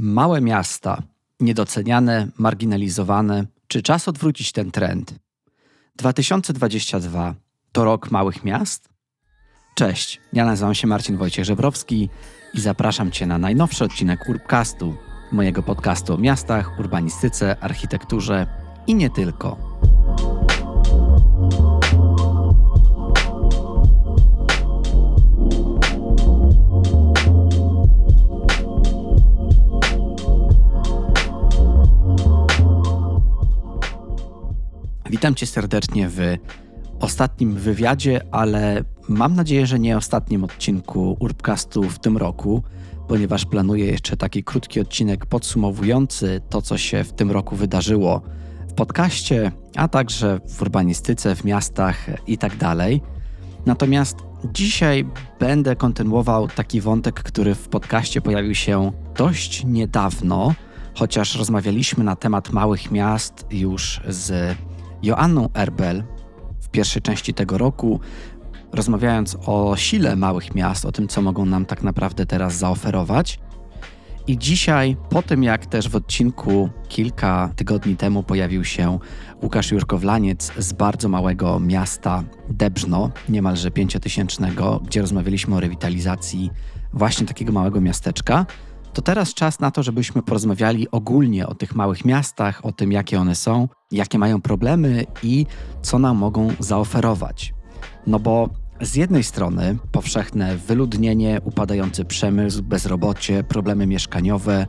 Małe miasta, niedoceniane, marginalizowane. Czy czas odwrócić ten trend? 2022 to rok małych miast? Cześć, ja nazywam się Marcin Wojciech Żebrowski i zapraszam Cię na najnowszy odcinek Urbcastu, mojego podcastu o miastach, urbanistyce, architekturze i nie tylko. Witam Cię serdecznie w ostatnim wywiadzie, ale mam nadzieję, że nie ostatnim odcinku Urbcastu w tym roku, ponieważ planuję jeszcze taki krótki odcinek podsumowujący to, co się w tym roku wydarzyło w podcaście, a także w urbanistyce, w miastach i tak dalej. Natomiast dzisiaj będę kontynuował taki wątek, który w podcaście pojawił się dość niedawno, chociaż rozmawialiśmy na temat małych miast już z Joanną Erbel w pierwszej części tego roku, rozmawiając o sile małych miast, o tym, co mogą nam tak naprawdę teraz zaoferować. I dzisiaj, po tym jak też w odcinku kilka tygodni temu pojawił się Łukasz Jurkowlaniec z bardzo małego miasta Debrzno, niemalże pięciotysięcznego, gdzie rozmawialiśmy o rewitalizacji właśnie takiego małego miasteczka, to teraz czas na to, żebyśmy porozmawiali ogólnie o tych małych miastach, o tym, jakie one są, jakie mają problemy i co nam mogą zaoferować. No bo z jednej strony powszechne wyludnienie, upadający przemysł, bezrobocie, problemy mieszkaniowe,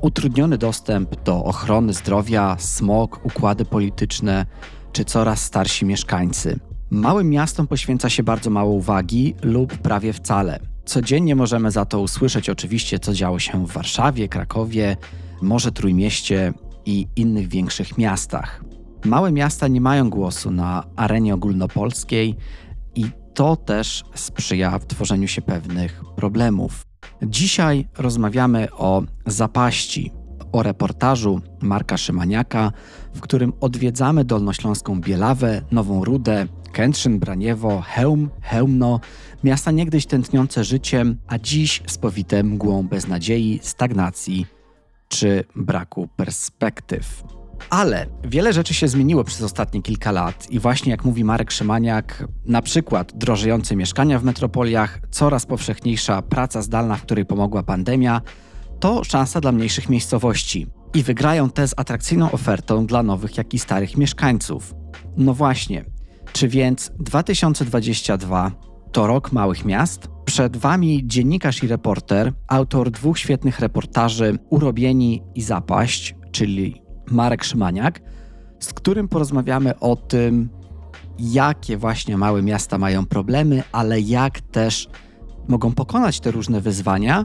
utrudniony dostęp do ochrony zdrowia, smog, układy polityczne czy coraz starsi mieszkańcy. Małym miastom poświęca się bardzo mało uwagi lub prawie wcale. Codziennie możemy za to usłyszeć oczywiście, co działo się w Warszawie, Krakowie, może Trójmieście i innych większych miastach. Małe miasta nie mają głosu na arenie ogólnopolskiej i to też sprzyja w tworzeniu się pewnych problemów. Dzisiaj rozmawiamy o zapaści, o reportażu Marka Szymaniaka, w którym odwiedzamy Dolnośląską Bielawę, Nową Rudę, Kętrzyn, Braniewo, Hełm, Hełmno, miasta niegdyś tętniące życiem, a dziś spowite mgłą beznadziei, stagnacji czy braku perspektyw. Ale wiele rzeczy się zmieniło przez ostatnie kilka lat i właśnie jak mówi Marek Szymaniak, na przykład drożejące mieszkania w metropoliach, coraz powszechniejsza praca zdalna, w której pomogła pandemia, to szansa dla mniejszych miejscowości. I wygrają te z atrakcyjną ofertą dla nowych, jak i starych mieszkańców. No właśnie, czy więc 2022 to rok małych miast? Przed Wami dziennikarz i reporter, autor dwóch świetnych reportaży Urobieni i Zapaść, czyli Marek Szymaniak, z którym porozmawiamy o tym, jakie właśnie małe miasta mają problemy, ale jak też mogą pokonać te różne wyzwania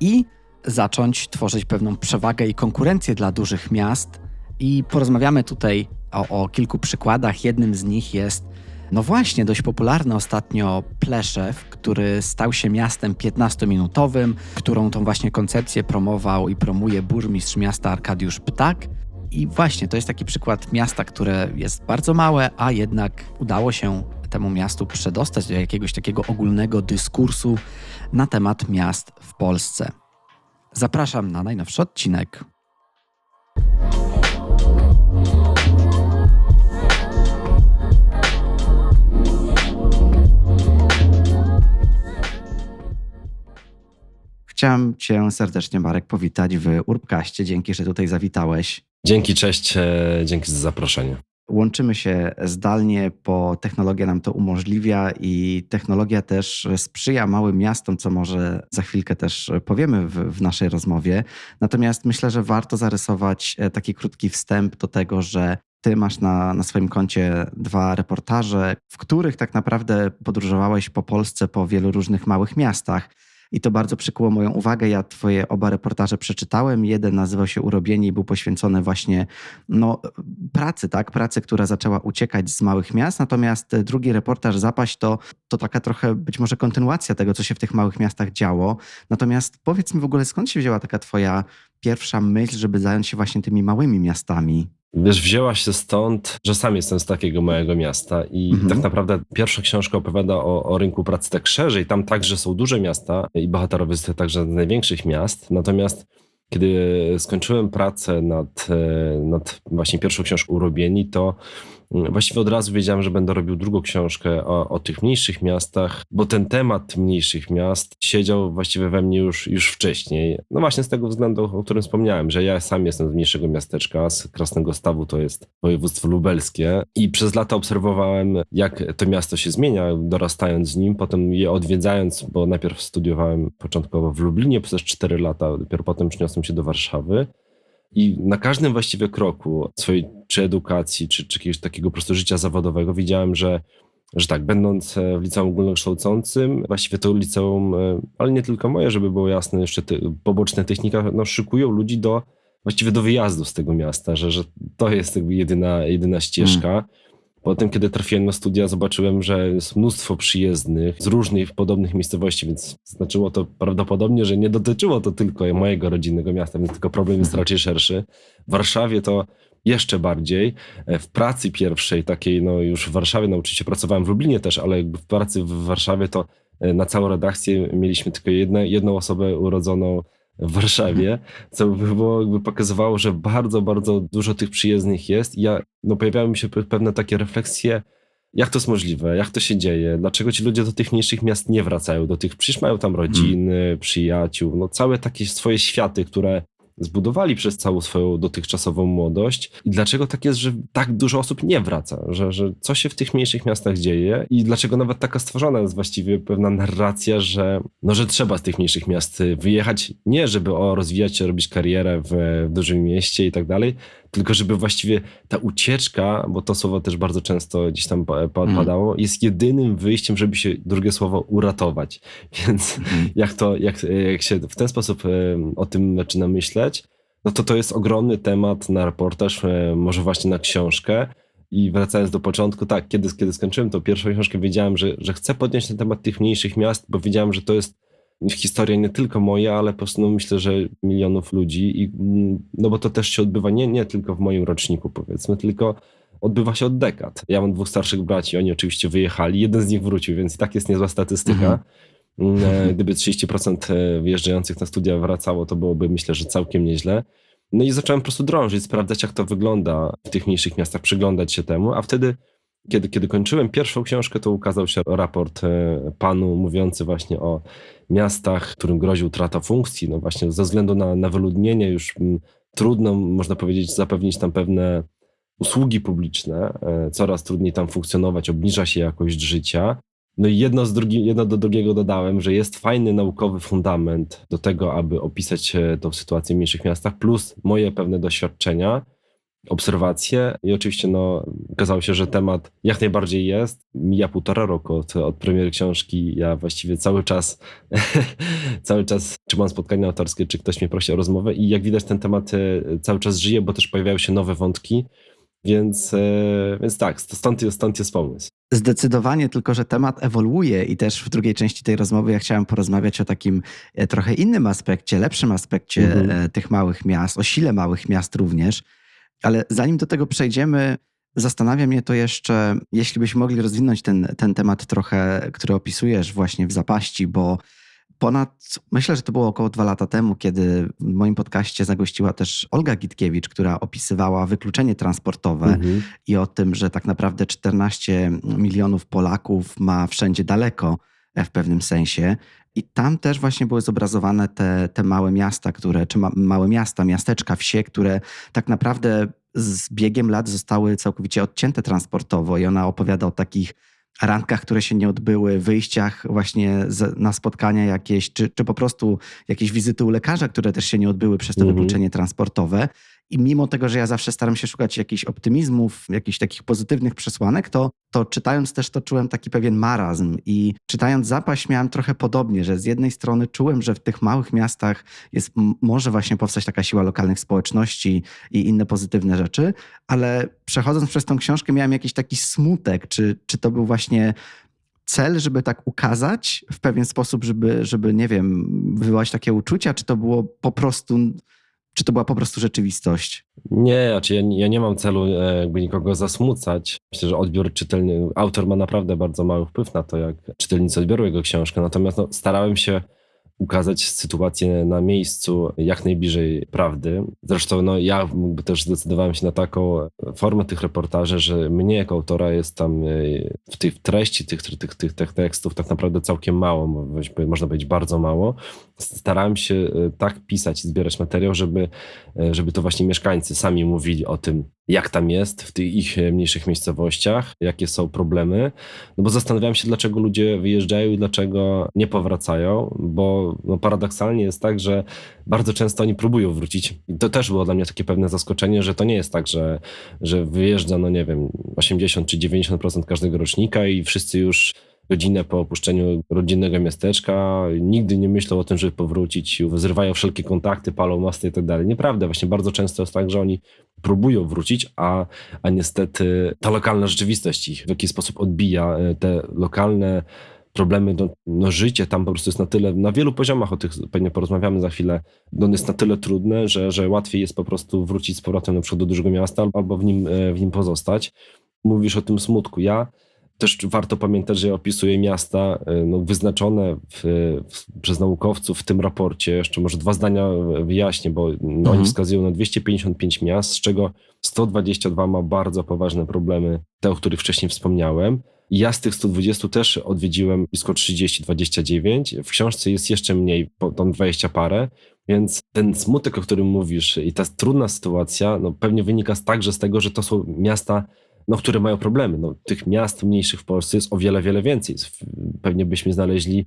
i zacząć tworzyć pewną przewagę i konkurencję dla dużych miast. I porozmawiamy tutaj o, o kilku przykładach. Jednym z nich jest, no właśnie, dość popularny ostatnio Pleszew, który stał się miastem 15-minutowym, którą tą właśnie koncepcję promował i promuje burmistrz miasta Arkadiusz Ptak. I właśnie to jest taki przykład miasta, które jest bardzo małe, a jednak udało się temu miastu przedostać do jakiegoś takiego ogólnego dyskursu na temat miast w Polsce. Zapraszam na najnowszy odcinek. Chciałem Cię serdecznie, Marek, powitać w Urbkaście. Dzięki, że tutaj zawitałeś. Dzięki, cześć, dzięki za zaproszenie. Łączymy się zdalnie, bo technologia nam to umożliwia i technologia też sprzyja małym miastom, co może za chwilkę też powiemy w, w, naszej rozmowie. Natomiast myślę, że warto zarysować e, taki krótki wstęp do tego, że ty masz na, na swoim koncie dwa reportaże, w których tak naprawdę podróżowałeś po Polsce, po wielu różnych małych miastach i to bardzo przykuło moją uwagę. Ja twoje oba reportaże przeczytałem. Jeden nazywał się Urobienie i był poświęcony właśnie no, pracy, tak? Pracy, która zaczęła uciekać z małych miast. Natomiast drugi reportaż Zapaść to, to taka trochę być może kontynuacja tego, co się w tych małych miastach działo. Natomiast powiedz mi w ogóle, skąd się wzięła taka twoja pierwsza myśl, żeby zająć się właśnie tymi małymi miastami? Wiesz, wzięła się stąd, że sam jestem z takiego małego miasta i mhm. tak naprawdę pierwsza książka opowiada o, o, rynku pracy tak szerzej. Tam także są duże miasta i bohaterowie z także z największych miast. Natomiast kiedy skończyłem pracę nad, e, nad właśnie pierwszą książką Urobieni, to Właściwie od razu wiedziałem, że będę robił drugą książkę o, o, tych mniejszych miastach, bo ten temat mniejszych miast siedział właściwie we mnie już, już wcześniej. No właśnie z tego względu, o którym wspomniałem, że ja sam jestem z mniejszego miasteczka, z Krasnego Stawu, to jest województwo lubelskie i przez lata obserwowałem, jak to miasto się zmienia, dorastając z nim, potem je odwiedzając, bo najpierw studiowałem początkowo w Lublinie przez 4 lata, dopiero potem przyniosłem się do Warszawy. I na każdym właściwie kroku swojej czy edukacji, czy, czy jakiegoś takiego prostu życia zawodowego widziałem, że, że tak, będąc e, w liceum ogólnokształcącym, właściwie to liceum, e, ale nie tylko moje, żeby było jasne, jeszcze te, poboczne technika, no, szykują ludzi do właściwie do wyjazdu z tego miasta, że, że to jest jakby jedyna, jedyna ścieżka. Hmm. Potem, kiedy trafiłem na studia, zobaczyłem, że jest mnóstwo przyjezdnych z różnych podobnych miejscowości, więc znaczyło to prawdopodobnie, że nie dotyczyło to tylko mojego rodzinnego miasta, więc tylko problem jest mhm. raczej szerszy. W Warszawie to jeszcze bardziej. E, w pracy pierwszej, takiej, no już w Warszawie, nauczyciel pracowałem w Lublinie też, ale jakby w pracy w Warszawie to e, na całą redakcję mieliśmy tylko jedne, jedną osobę urodzoną w Warszawie, co by było, jakby pokazywało, że bardzo, bardzo dużo tych przyjezdnych jest. I ja, no, pojawiały mi się pewne takie refleksje, jak to jest możliwe, jak to się dzieje, dlaczego ci ludzie do tych mniejszych miast nie wracają, do tych, przecież mają tam rodziny, hmm. przyjaciół, no całe takie swoje światy, które zbudowali przez całą swoją dotychczasową młodość. I dlaczego tak jest, że tak dużo osób nie wraca, że, że co się w tych mniejszych miastach dzieje? I dlaczego nawet taka stworzona jest właściwie pewna narracja, że, no, że trzeba z tych mniejszych miast wyjechać, nie żeby o, rozwijać się, robić karierę w, w dużym mieście i tak dalej, tylko żeby właściwie ta ucieczka, bo to słowo też bardzo często gdzieś tam mhm. padało, jest jedynym wyjściem, żeby się, drugie słowo, uratować. Więc mhm. jak to, jak, jak się w ten sposób o tym zaczyna myśleć, no to to jest ogromny temat na reportaż, e, może właśnie na książkę. I wracając do początku, tak, kiedy, kiedy skończyłem tą pierwszą książkę, wiedziałem, że, że chcę podnieść ten temat tych mniejszych miast, bo wiedziałem, że to jest historia nie tylko moja, ale po prostu no, myślę, że milionów ludzi. I, mm, no bo to też się odbywa nie, nie tylko w moim roczniku, powiedzmy, tylko odbywa się od dekad. Ja mam dwóch starszych braci, oni oczywiście wyjechali, jeden z nich wrócił, więc i tak jest niezła statystyka. Mhm. Mm, gdyby 30% e, wyjeżdżających na studia wracało, to byłoby myślę, że całkiem nieźle. No i zacząłem po prostu drążyć, sprawdzać, jak to wygląda w tych mniejszych miastach, przyglądać się temu, a wtedy kiedy, kiedy kończyłem pierwszą książkę, to ukazał się raport e, panu mówiący właśnie o miastach, którym grozi utrata funkcji. No właśnie ze względu na, na wyludnienie już trudno, można powiedzieć, zapewnić tam pewne usługi publiczne. E, coraz trudniej tam funkcjonować, obniża się jakość życia. No i jedno, z drugi, jedno do drugiego dodałem, że jest fajny naukowy fundament do tego, aby opisać tą sytuację w mniejszych miastach, plus moje pewne doświadczenia obserwacje i oczywiście no, okazało się, że temat jak najbardziej jest. Mija półtora roku od, od premiery książki. Ja właściwie cały czas, cały czas czy mam spotkania autorskie, czy ktoś mnie prosi o rozmowę i jak widać ten temat e, cały czas żyje, bo też pojawiają się nowe wątki. Więc, e, więc tak, stąd, stąd jest pomysł. Zdecydowanie, tylko że temat ewoluuje i też w drugiej części tej rozmowy ja chciałem porozmawiać o takim e, trochę innym aspekcie, lepszym aspekcie mhm. tych małych miast, o sile małych miast również ale zanim do tego przejdziemy, zastanawia mnie to jeszcze, jeśli byśmy mogli rozwinąć ten, ten temat trochę, który opisujesz właśnie w zapaści, bo ponad, myślę, że to było około dwa lata temu, kiedy w moim podcaście zagościła też Olga Gitkiewicz, która opisywała wykluczenie transportowe mhm. i o tym, że tak naprawdę 14 milionów Polaków ma wszędzie daleko w pewnym sensie. I tam też właśnie były zobrazowane te, te małe miasta, które, czy ma, małe miasta, miasteczka, wsie, które tak naprawdę z biegiem lat zostały całkowicie odcięte transportowo. I ona opowiada o takich randkach, które się nie odbyły, wyjściach właśnie z, na spotkania jakieś, czy, czy po prostu jakieś wizyty u lekarza, które też się nie odbyły przez to mhm. wykluczenie transportowe. I mimo tego, że ja zawsze staram się szukać jakichś optymizmów, jakichś takich pozytywnych przesłanek, to, to czytając też to czułem taki pewien marazm. I czytając zapaść miałem trochę podobnie, że z jednej strony czułem, że w tych małych miastach jest, może właśnie powstać taka siła lokalnych społeczności i inne pozytywne rzeczy, ale przechodząc przez tą książkę miałem jakiś taki smutek, czy, czy to był właśnie cel, żeby tak ukazać w pewien sposób, żeby, żeby nie wiem, wywołać takie uczucia, czy to było po prostu czy to była po prostu rzeczywistość? Nie, znaczy ja, ja nie mam celu e, jakby nikogo zasmucać. Myślę, że odbiór czytelny, autor ma naprawdę bardzo mały wpływ na to, jak czytelnicy odbiorą jego książkę. Natomiast no, starałem się ukazać sytuację na miejscu jak najbliżej prawdy. Zresztą no, ja też zdecydowałem się na taką formę tych reportaży, że mnie jako autora jest tam e, w tej treści tych, tych, tych, tych tekstów tak naprawdę całkiem mało, można powiedzieć bardzo mało. Starałem się e, tak pisać i zbierać materiał, żeby, e, żeby to właśnie mieszkańcy sami mówili o tym, jak tam jest w tych ich mniejszych miejscowościach, jakie są problemy. No bo zastanawiałem się, dlaczego ludzie wyjeżdżają i dlaczego nie powracają, bo no paradoksalnie jest tak, że bardzo często oni próbują wrócić. I to też było dla mnie takie pewne zaskoczenie, że to nie jest tak, że, że wyjeżdża, no nie wiem, 80 czy 90% każdego rocznika i wszyscy już godzinę po opuszczeniu rodzinnego miasteczka, nigdy nie myślą o tym, żeby powrócić, zrywają wszelkie kontakty, palą mosty i tak dalej. Nieprawda, właśnie bardzo często jest tak, że oni próbują wrócić, a, a niestety ta lokalna rzeczywistość ich w jakiś sposób odbija e, te lokalne problemy, no, no, życie tam po prostu jest na tyle, na wielu poziomach, o tych pewnie porozmawiamy za chwilę, no jest na tyle trudne, że, że łatwiej jest po prostu wrócić z powrotem na przykład do dużego miasta albo w nim, e, w nim pozostać. Mówisz o tym smutku. Ja też warto pamiętać, że ja opisuję miasta e, no, wyznaczone w, w, przez naukowców w tym raporcie. Jeszcze może dwa zdania wyjaśnię, bo mhm. oni wskazują na 255 miast, z czego 122 ma bardzo poważne problemy, te, o których wcześniej wspomniałem. Ja z tych 120 też odwiedziłem blisko 30-29. W książce jest jeszcze mniej, tam 20 parę. Więc ten smutek, o którym mówisz i ta trudna sytuacja, no pewnie wynika także z tego, że to są miasta no, które mają problemy. No, tych miast mniejszych w Polsce jest o wiele, wiele więcej. Pewnie byśmy znaleźli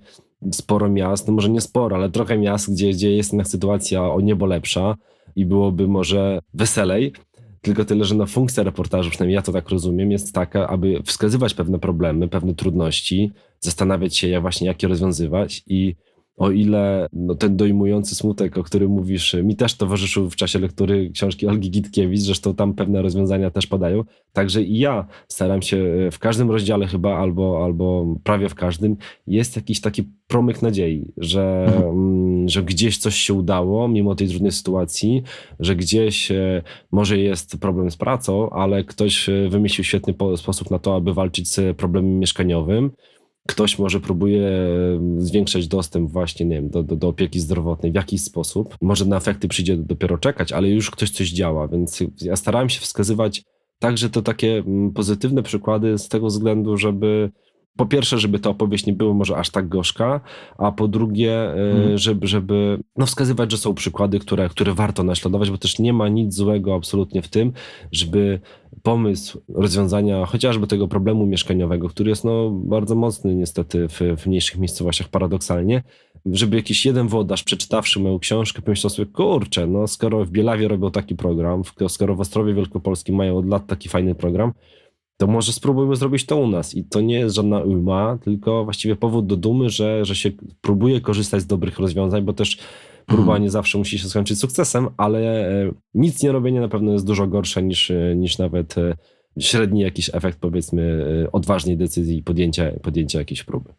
sporo miast, no może nie sporo, ale trochę miast, gdzie, gdzie jest jednak sytuacja o niebo lepsza i byłoby może weselej. Tylko tyle, że no, funkcja reportażu, przynajmniej ja to tak rozumiem, jest taka, aby wskazywać pewne problemy, pewne trudności, zastanawiać się, jak właśnie jak je rozwiązywać i o ile no, ten dojmujący smutek, o którym mówisz, mi też towarzyszył w czasie lektury książki Olgi Gitkiewicz, zresztą tam pewne rozwiązania też padają, także i ja staram się e, w każdym rozdziale chyba, albo, albo prawie w każdym, jest jakiś taki promyk nadziei, że, mhm. Mm, że gdzieś coś się udało, mimo tej trudnej sytuacji, że gdzieś e, może jest problem z pracą, ale ktoś e, wymyślił świetny sposób na to, aby walczyć z problemem mieszkaniowym, ktoś może próbuje zwiększać dostęp właśnie, nie wiem, do, do, do, opieki zdrowotnej w jakiś sposób. Może na efekty przyjdzie dopiero czekać, ale już ktoś coś działa, więc ja starałem się wskazywać także to takie pozytywne przykłady z tego względu, żeby po pierwsze, żeby ta opowieść nie była może aż tak gorzka, a po drugie, hmm. żeby, żeby no wskazywać, że są przykłady, które, które warto naśladować, bo też nie ma nic złego absolutnie w tym, żeby pomysł rozwiązania chociażby tego problemu mieszkaniowego, który jest no, bardzo mocny niestety w, w mniejszych miejscowościach paradoksalnie, żeby jakiś jeden włodarz przeczytawszy moją książkę pomyślał sobie, kurczę, no skoro w Bielawie robią taki program, skoro w Ostrowie Wielkopolskim mają od lat taki fajny program, to może spróbujmy zrobić to u nas. I to nie jest żadna ujma, tylko właściwie powód do dumy, że, że się próbuje korzystać z dobrych rozwiązań, bo też próba mhm. nie zawsze musi się skończyć sukcesem, ale e, nic nie robienie na pewno jest dużo gorsze niż, e, niż nawet e, średni jakiś efekt, powiedzmy, odważnej decyzji i podjęcia, podjęcia jakiejś próby.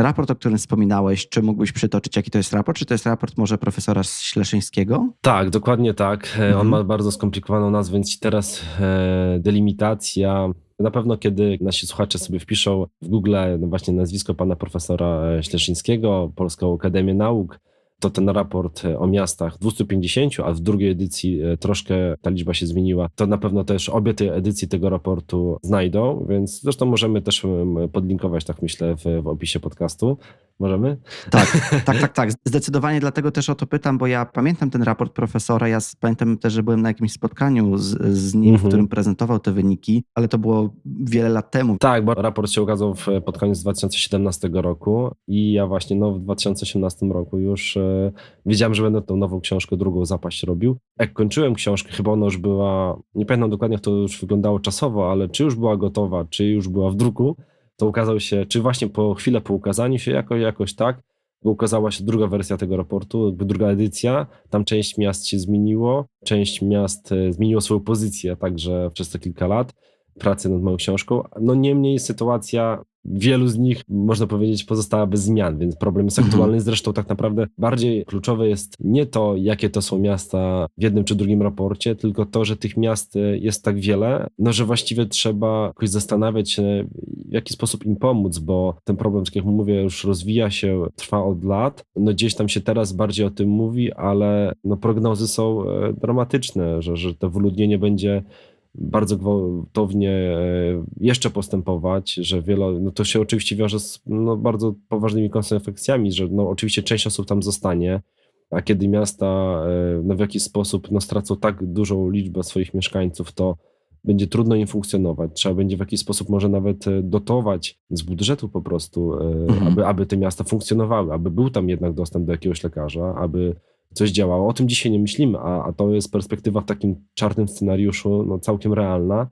Ten raport, o którym wspominałeś, czy mógłbyś przytoczyć, jaki to jest raport? Czy to jest raport może profesora Śleszyńskiego? Tak, dokładnie tak. E, mhm. On ma bardzo skomplikowaną nazwę, więc teraz e, delimitacja. Na pewno, kiedy nasi słuchacze sobie wpiszą w Google no właśnie nazwisko pana profesora e, Śleszyńskiego, Polską Akademię Nauk, to ten raport e, o miastach 250, a w drugiej edycji e, troszkę ta liczba się zmieniła, to na pewno też obie te edycje tego raportu znajdą, więc zresztą możemy też podlinkować, tak myślę, w, w opisie podcastu. Możemy? Tak, tak, tak, tak. Zdecydowanie dlatego też o to pytam, bo ja pamiętam ten raport profesora. Ja pamiętam też, że byłem na jakimś spotkaniu z, z nim, mhm. w którym prezentował te wyniki, ale to było wiele lat temu. Tak, bo raport się ukazał w, pod koniec 2017 roku i ja właśnie no, w 2018 roku już e, wiedziałem, że będę tą nową książkę, drugą zapaść robił. Jak kończyłem książkę, chyba ona już była, nie pamiętam dokładnie jak to już wyglądało czasowo, ale czy już była gotowa, czy już była w druku, to ukazał się, czy właśnie po chwilę po ukazaniu się, jako, jakoś tak, ukazała się druga wersja tego raportu, druga edycja. Tam część miast się zmieniło, część miast e, zmieniło swoją pozycję także przez te kilka lat pracy nad moją książką. No niemniej sytuacja wielu z nich, można powiedzieć, pozostała bez zmian, więc problem jest mhm. aktualny. Zresztą tak naprawdę bardziej kluczowe jest nie to, jakie to są miasta w jednym czy drugim raporcie, tylko to, że tych miast jest tak wiele, no że właściwie trzeba jakoś zastanawiać się, w jaki sposób im pomóc, bo ten problem, tak jak mówię, już rozwija się, trwa od lat. No gdzieś tam się teraz bardziej o tym mówi, ale no prognozy są e, dramatyczne, że, że to wyludnienie będzie bardzo gwałtownie e, jeszcze postępować, że wiele, no to się oczywiście wiąże z no, bardzo poważnymi konsekwencjami, że no, oczywiście część osób tam zostanie, a kiedy miasta e, no, w jakiś sposób no, stracą tak dużą liczbę swoich mieszkańców, to będzie trudno im funkcjonować. Trzeba będzie w jakiś sposób może nawet e, dotować z budżetu po prostu, mhm. aby, aby te miasta funkcjonowały, aby był tam jednak dostęp do jakiegoś lekarza, aby coś działało. O tym dzisiaj nie myślimy, a, a to jest perspektywa w takim czarnym scenariuszu no, całkiem realna.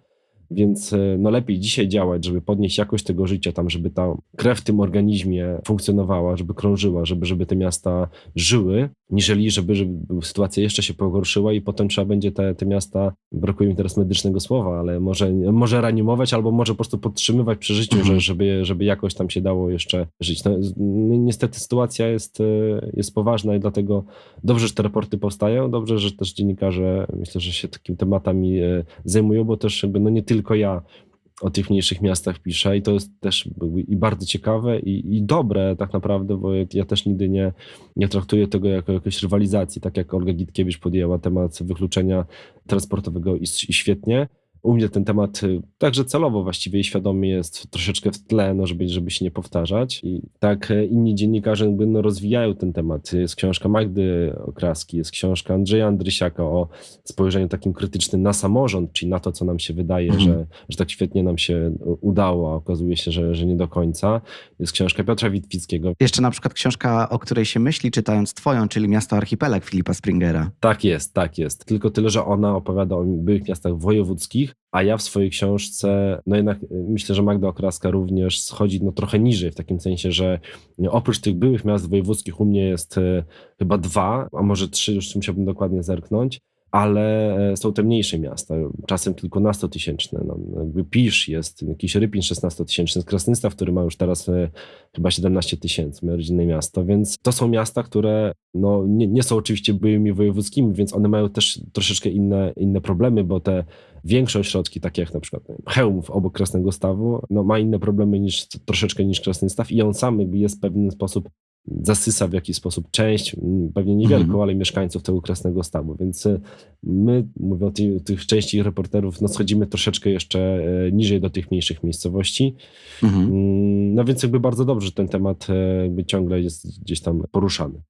Więc e, no lepiej dzisiaj działać, żeby podnieść jakość tego życia, tam, żeby ta krew w tym organizmie funkcjonowała, żeby krążyła, żeby, żeby te miasta żyły, niżeli żeby, żeby sytuacja jeszcze się pogorszyła i potem trzeba będzie te, te miasta, brakuje mi teraz medycznego słowa, ale może, może reanimować albo może po prostu podtrzymywać przy życiu, mhm. że, żeby, żeby jakoś tam się dało jeszcze żyć. No, niestety sytuacja jest, e, jest poważna i dlatego dobrze, że te raporty powstają, dobrze, że też dziennikarze myślę, że się takimi tematami e, zajmują, bo też jakby no nie tylko ja o tych mniejszych miastach piszę i to jest też i bardzo ciekawe i, i dobre tak naprawdę, bo ja też nigdy nie, nie traktuję tego jako jakiejś rywalizacji, tak jak Olga Gitkiewicz podjęła temat wykluczenia transportowego i, i świetnie, u mnie ten temat y, także celowo właściwie i świadomie jest troszeczkę w tle, no żeby, żeby się nie powtarzać. I tak e, inni dziennikarze no, rozwijają ten temat. Jest książka Magdy Okraski, jest książka Andrzeja Andrysiaka o spojrzeniu takim krytycznym na samorząd, czyli na to, co nam się wydaje, mhm. że, że tak świetnie nam się udało, a okazuje się, że, że nie do końca. Jest książka Piotra Witwickiego. Jeszcze na przykład książka, o której się myśli, czytając twoją, czyli Miasto Archipelag Filipa Springera. Tak jest, tak jest. Tylko tyle, że ona opowiada o byłych miastach wojewódzkich, a ja w swojej książce, no jednak y, myślę, że Magda Okraska również schodzi no trochę niżej, w takim sensie, że oprócz tych byłych miast wojewódzkich u mnie jest y, chyba dwa, a może trzy, już musiałbym dokładnie zerknąć, ale e, są te mniejsze miasta, czasem kilkunastotysięczne. No, Pisz jest, jakiś Rypin 16-tysięczny, Krasnystaw, który ma już teraz e, chyba 17 tysięcy, moje rodzinne miasto, więc to są miasta, które no, nie, nie, są oczywiście byłymi wojewódzkimi, więc one mają też troszeczkę inne, inne problemy, bo te większe ośrodki, takie jak na przykład Chełmów obok Krasnego Stawu, no, ma inne problemy niż troszeczkę niż Krasny Staw i on sam jakby jest w pewien sposób zasysa w jakiś sposób część, pewnie niewielką, mm. ale mieszkańców tego Krasnego Stawu. Więc e, my, mówię o tych, tych części reporterów, no schodzimy troszeczkę jeszcze e, niżej do tych mniejszych miejscowości. Mm. No więc jakby bardzo dobrze, że ten temat e, jakby ciągle jest gdzieś tam poruszany.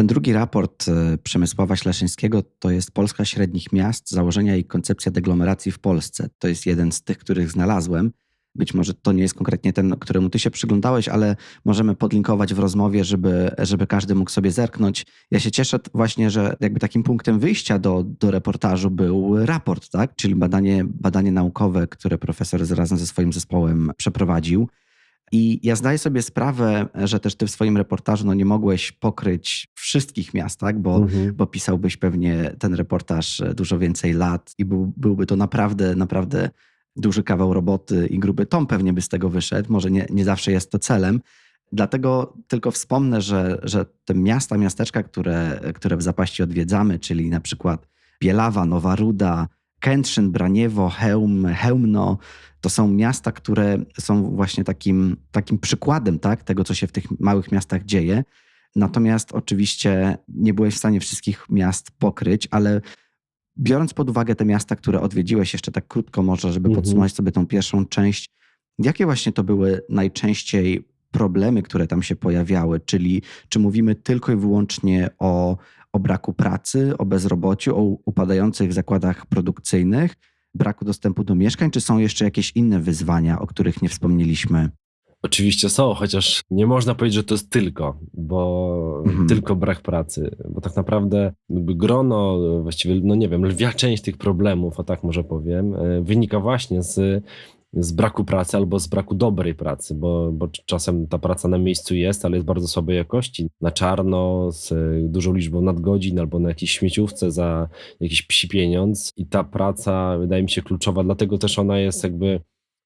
Ten drugi raport e, Przemysława Śleszyńskiego to jest Polska średnich miast, założenia i koncepcja deglomeracji w Polsce. To jest jeden z tych, których znalazłem. Być może to nie jest konkretnie ten, któremu ty się przyglądałeś, ale możemy podlinkować w rozmowie, żeby, żeby każdy mógł sobie zerknąć. Ja się cieszę właśnie, że jakby takim punktem wyjścia do, do reportażu był raport, tak? czyli badanie, badanie naukowe, które profesor razem ze swoim zespołem przeprowadził. I ja zdaję sobie sprawę, że też ty w swoim reportażu no, nie mogłeś pokryć wszystkich miast, tak? bo, mhm. bo pisałbyś pewnie ten reportaż dużo więcej lat i był, byłby to naprawdę, naprawdę duży kawał roboty i gruby tom pewnie by z tego wyszedł. Może nie, nie zawsze jest to celem. Dlatego tylko wspomnę, że, że te miasta, miasteczka, które, które w zapaści odwiedzamy, czyli na przykład Bielawa, Nowa Ruda, Kętrzyn, Braniewo, Hełm, Hełmno, to są miasta, które są właśnie takim, takim przykładem tak, tego, co się w tych małych miastach dzieje. Natomiast oczywiście nie byłeś w stanie wszystkich miast pokryć, ale biorąc pod uwagę te miasta, które odwiedziłeś, jeszcze tak krótko może, żeby mhm. podsumować sobie tą pierwszą część, jakie właśnie to były najczęściej problemy, które tam się pojawiały? Czyli czy mówimy tylko i wyłącznie o, o braku pracy, o bezrobociu, o upadających zakładach produkcyjnych, braku dostępu do mieszkań, czy są jeszcze jakieś inne wyzwania, o których nie wspomnieliśmy? Oczywiście są, chociaż nie można powiedzieć, że to jest tylko, bo mhm. tylko brak pracy, bo tak naprawdę grono, właściwie, no nie wiem, lwia część tych problemów, a tak może powiem, e, wynika właśnie z z braku pracy albo z braku dobrej pracy, bo, bo czasem ta praca na miejscu jest, ale jest bardzo słabej jakości, na czarno, z dużą liczbą nadgodzin albo na jakiejś śmieciówce za jakiś psi pieniądz. I ta praca wydaje mi się kluczowa, dlatego też ona jest jakby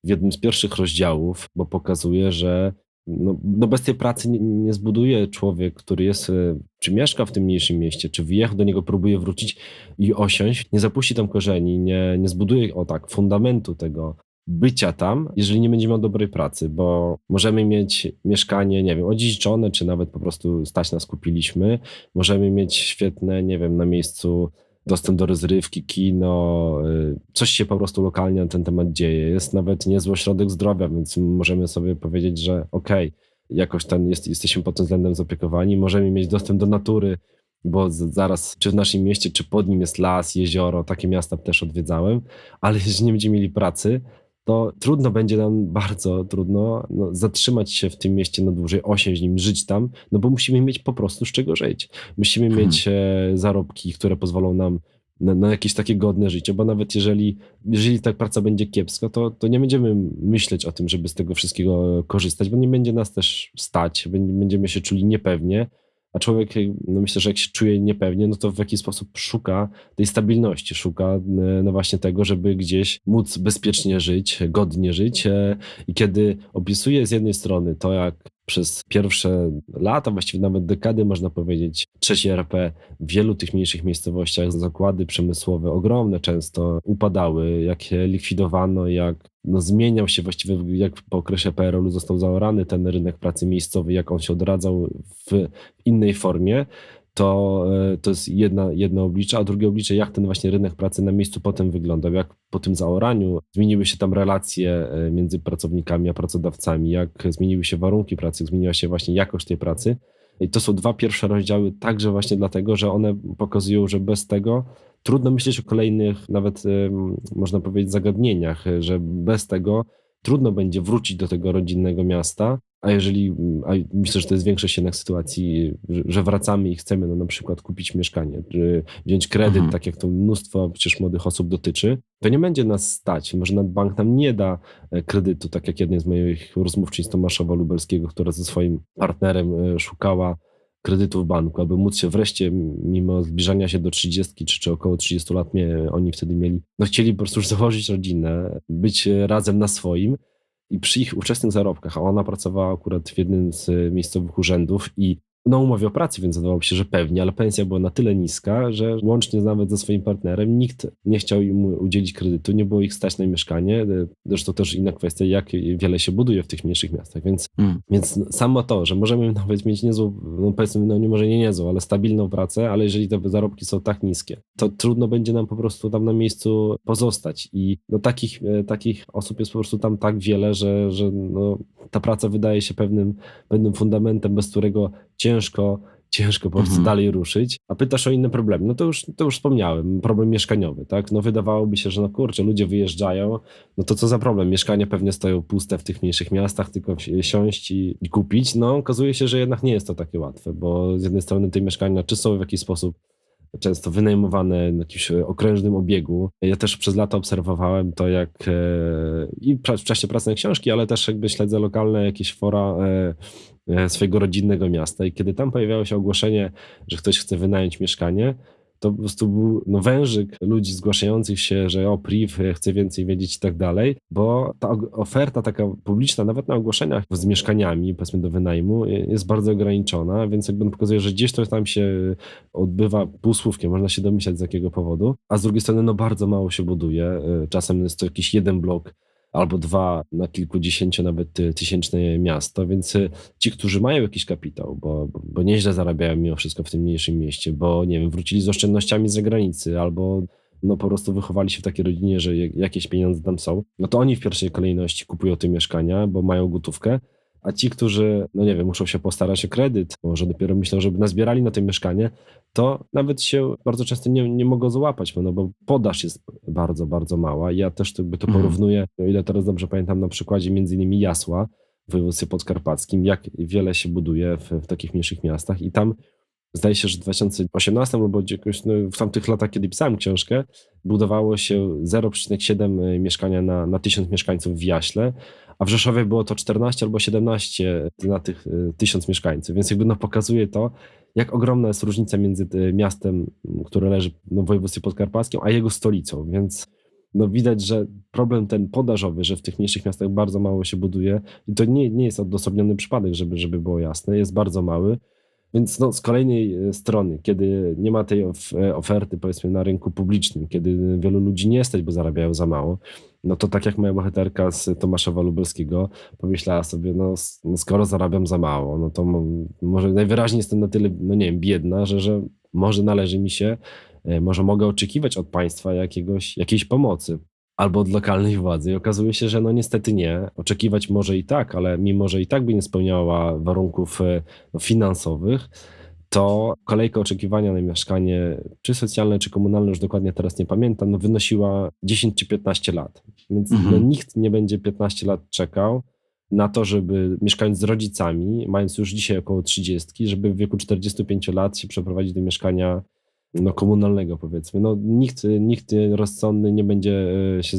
w jednym z pierwszych rozdziałów, bo pokazuje, że no, no bez tej pracy nie, nie, zbuduje człowiek, który jest, e, czy mieszka w tym mniejszym mieście, czy wyjechał do niego, próbuje wrócić i osiąść, nie zapuści tam korzeni, nie, nie zbuduje, o tak, fundamentu tego bycia tam, jeżeli nie będzie miał dobrej pracy, bo możemy mieć mieszkanie, nie wiem, odziedziczone, czy nawet po prostu stać nas kupiliśmy, możemy mieć świetne, nie wiem, na miejscu dostęp do rozrywki, kino, y, coś się po prostu lokalnie na ten temat dzieje. Jest nawet niezły ośrodek zdrowia, więc możemy sobie powiedzieć, że okej, okay, jakoś tam jest, jesteśmy pod tym względem zaopiekowani, możemy mieć dostęp do natury, bo zaraz czy w naszym mieście, czy pod nim jest las, jezioro, takie miasta też odwiedzałem, ale jeżeli nie będziemy mieli pracy, to trudno będzie nam, bardzo trudno no, zatrzymać się w tym mieście na dłużej, nim, żyć tam, no bo musimy mieć po prostu z czego żyć. Musimy hmm. mieć e, zarobki, które pozwolą nam na, na, jakieś takie godne życie, bo nawet jeżeli, jeżeli ta praca będzie kiepska, to, to nie będziemy myśleć o tym, żeby z tego wszystkiego korzystać, bo nie będzie nas też stać, będziemy się czuli niepewnie, a człowiek, no myślę, że jak się czuje niepewnie, no to w jakiś sposób szuka tej stabilności, szuka e, no właśnie tego, żeby gdzieś móc bezpiecznie żyć, godnie żyć. E, I kiedy opisuje z jednej strony to, jak przez pierwsze lata, właściwie nawet dekady, można powiedzieć, trzeci RP w wielu tych mniejszych miejscowościach zakłady przemysłowe ogromne często upadały, jak je likwidowano, jak no, zmieniał się właściwie, jak po okresie PRL-u został zaorany ten rynek pracy miejscowy, jak on się odradzał w innej formie, to, e, to jest jedna, jedno oblicze, a drugie oblicze, jak ten właśnie rynek pracy na miejscu potem wyglądał, jak po tym zaoraniu zmieniły się tam relacje e, między pracownikami a pracodawcami, jak zmieniły się warunki pracy, jak zmieniła się właśnie jakość tej pracy. I to są dwa pierwsze rozdziały, także właśnie dlatego, że one pokazują, że bez tego trudno myśleć o kolejnych, nawet można powiedzieć, zagadnieniach, że bez tego trudno będzie wrócić do tego rodzinnego miasta, a jeżeli, a myślę, że to jest większość jednak sytuacji, że wracamy i chcemy no, na przykład kupić mieszkanie, czy wziąć kredyt, mhm. tak jak to mnóstwo przecież młodych osób dotyczy, to nie będzie nas stać. Może nawet bank nam nie da e, kredytu, tak jak jednej z moich rozmówczyń z Tomaszowa Lubelskiego, która ze swoim partnerem e, szukała kredytu w banku, aby móc się wreszcie, mimo zbliżania się do 30 czy, czy około 30 lat, mnie, oni wtedy mieli, no chcieli po prostu już założyć rodzinę, być razem na swoim i przy ich ówczesnych zarobkach, a ona pracowała akurat w jednym z miejscowych urzędów i na umowie o pracy, więc wydawało się, że pewnie, ale pensja była na tyle niska, że łącznie nawet ze swoim partnerem nikt nie chciał im udzielić kredytu, nie było ich stać na mieszkanie. Zresztą też inna kwestia, jak wiele się buduje w tych mniejszych miastach, więc, mm. więc samo to, że możemy nawet mieć niezłą, no powiedzmy, no nie może nie niezłą, ale stabilną pracę, ale jeżeli te zarobki są tak niskie, to trudno będzie nam po prostu tam na miejscu pozostać i no takich, e, takich osób jest po prostu tam tak wiele, że, że no, ta praca wydaje się pewnym, pewnym fundamentem, bez którego ciężko, ciężko po prostu mhm. dalej ruszyć. A pytasz o inne problemy. No to już, to już wspomniałem, problem mieszkaniowy, tak? No wydawałoby się, że no kurczę, ludzie wyjeżdżają, no to co za problem? Mieszkania pewnie stoją puste w tych mniejszych miastach, tylko siąść i, i kupić. No okazuje się, że jednak nie jest to takie łatwe, bo z jednej strony te mieszkania czy są w jakiś sposób często wynajmowane na jakimś okrężnym obiegu. Ja też przez lata obserwowałem to, jak e, i w czasie pracy na książki, ale też jakby śledzę lokalne jakieś fora e, e, swojego rodzinnego miasta i kiedy tam pojawiało się ogłoszenie, że ktoś chce wynająć mieszkanie, to po prostu był no, wężyk ludzi zgłaszających się, że o priv, chce więcej wiedzieć i tak dalej, bo ta oferta taka publiczna, nawet na ogłoszeniach z mieszkaniami, powiedzmy do wynajmu, jest bardzo ograniczona, więc jakby pokazuje, że gdzieś to tam się odbywa półsłówkiem, można się domyślać z jakiego powodu, a z drugiej strony no bardzo mało się buduje, czasem jest to jakiś jeden blok albo dwa na kilkudziesięciu nawet tysięczne miasto, więc y, ci, którzy mają jakiś kapitał, bo, bo nieźle zarabiają mimo wszystko w tym mniejszym mieście, bo nie wiem, wrócili z oszczędnościami z zagranicy albo no po prostu wychowali się w takiej rodzinie, że jakieś pieniądze tam są, no to oni w pierwszej kolejności kupują te mieszkania, bo mają gotówkę, a ci, którzy, no nie wiem, muszą się postarać o kredyt, może dopiero myślą, żeby nazbierali na to mieszkanie, to nawet się bardzo często nie, nie mogą złapać, no bo podaż jest bardzo, bardzo mała. Ja też to, jakby to mhm. porównuję, o ile teraz dobrze pamiętam, na przykładzie między innymi Jasła w województwie podkarpackim, jak wiele się buduje w, w takich mniejszych miastach i tam zdaje się, że w 2018 albo jakoś no, w tamtych latach, kiedy pisałem książkę, budowało się 0,7 mieszkania na, na 1000 mieszkańców w Jaśle, a w Rzeszowie było to 14 albo 17 na tych 1000 mieszkańców, więc jakby no pokazuje to, jak ogromna jest różnica między miastem, które leży no, w województwie podkarpackim, a jego stolicą, więc no widać, że problem ten podażowy, że w tych mniejszych miastach bardzo mało się buduje i to nie, nie jest odosobniony przypadek, żeby, żeby było jasne, jest bardzo mały, więc no, z kolejnej e, strony, kiedy nie ma tej oferty powiedzmy na rynku publicznym, kiedy wielu ludzi nie stać, bo zarabiają za mało, no to tak jak moja bohaterka z Tomaszowa Lubelskiego pomyślała sobie, no, no skoro zarabiam za mało, no to może najwyraźniej jestem na tyle, no nie wiem, biedna, że, że może należy mi się, e, może mogę oczekiwać od państwa jakiegoś, jakiejś pomocy albo od lokalnej władzy. I okazuje się, że no niestety nie. Oczekiwać może i tak, ale mimo, że i tak by nie spełniała warunków e, finansowych, to kolejka oczekiwania na mieszkanie, czy socjalne, czy komunalne, już dokładnie teraz nie pamiętam, no wynosiła 10 czy 15 lat. Więc no, mhm. no, nikt nie będzie 15 lat czekał na to, żeby mieszkając z rodzicami, mając już dzisiaj około 30, żeby w wieku 45 lat się przeprowadzić do mieszkania no, komunalnego powiedzmy. No, nikt, nikt rozsądny nie będzie e, się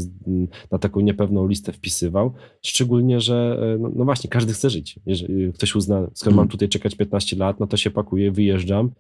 na taką niepewną listę wpisywał, szczególnie, że e, no, no właśnie, każdy chce żyć. Jeżeli ktoś uzna, skoro mam mhm. tutaj czekać 15 lat, no to się pakuje, wyjeżdżam,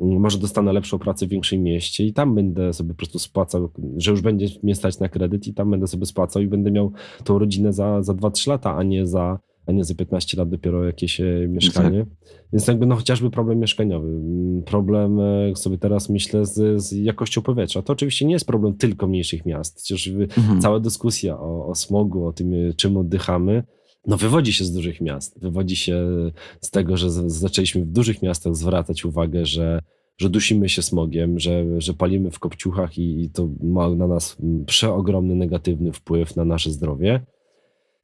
może dostanę lepszą pracę w większym mieście i tam będę sobie po prostu spłacał, że już będzie mnie stać na kredyt i tam będę sobie spłacał i będę miał tą rodzinę za, za 2-3 lata, a nie za a nie za 15 lat dopiero jakieś e, mieszkanie. Tak. Więc jakby no chociażby problem mieszkaniowy. Mm, problem e, sobie teraz myślę z, z, jakością powietrza. To oczywiście nie jest problem tylko mniejszych miast. Przecież mhm. cała dyskusja o, o smogu, o tym e, czym oddychamy, no wywodzi się z dużych miast. Wywodzi się z tego, że z, zaczęliśmy w dużych miastach zwracać uwagę, że że dusimy się smogiem, że, że palimy w kopciuchach i, i to ma na nas przeogromny negatywny wpływ na nasze zdrowie.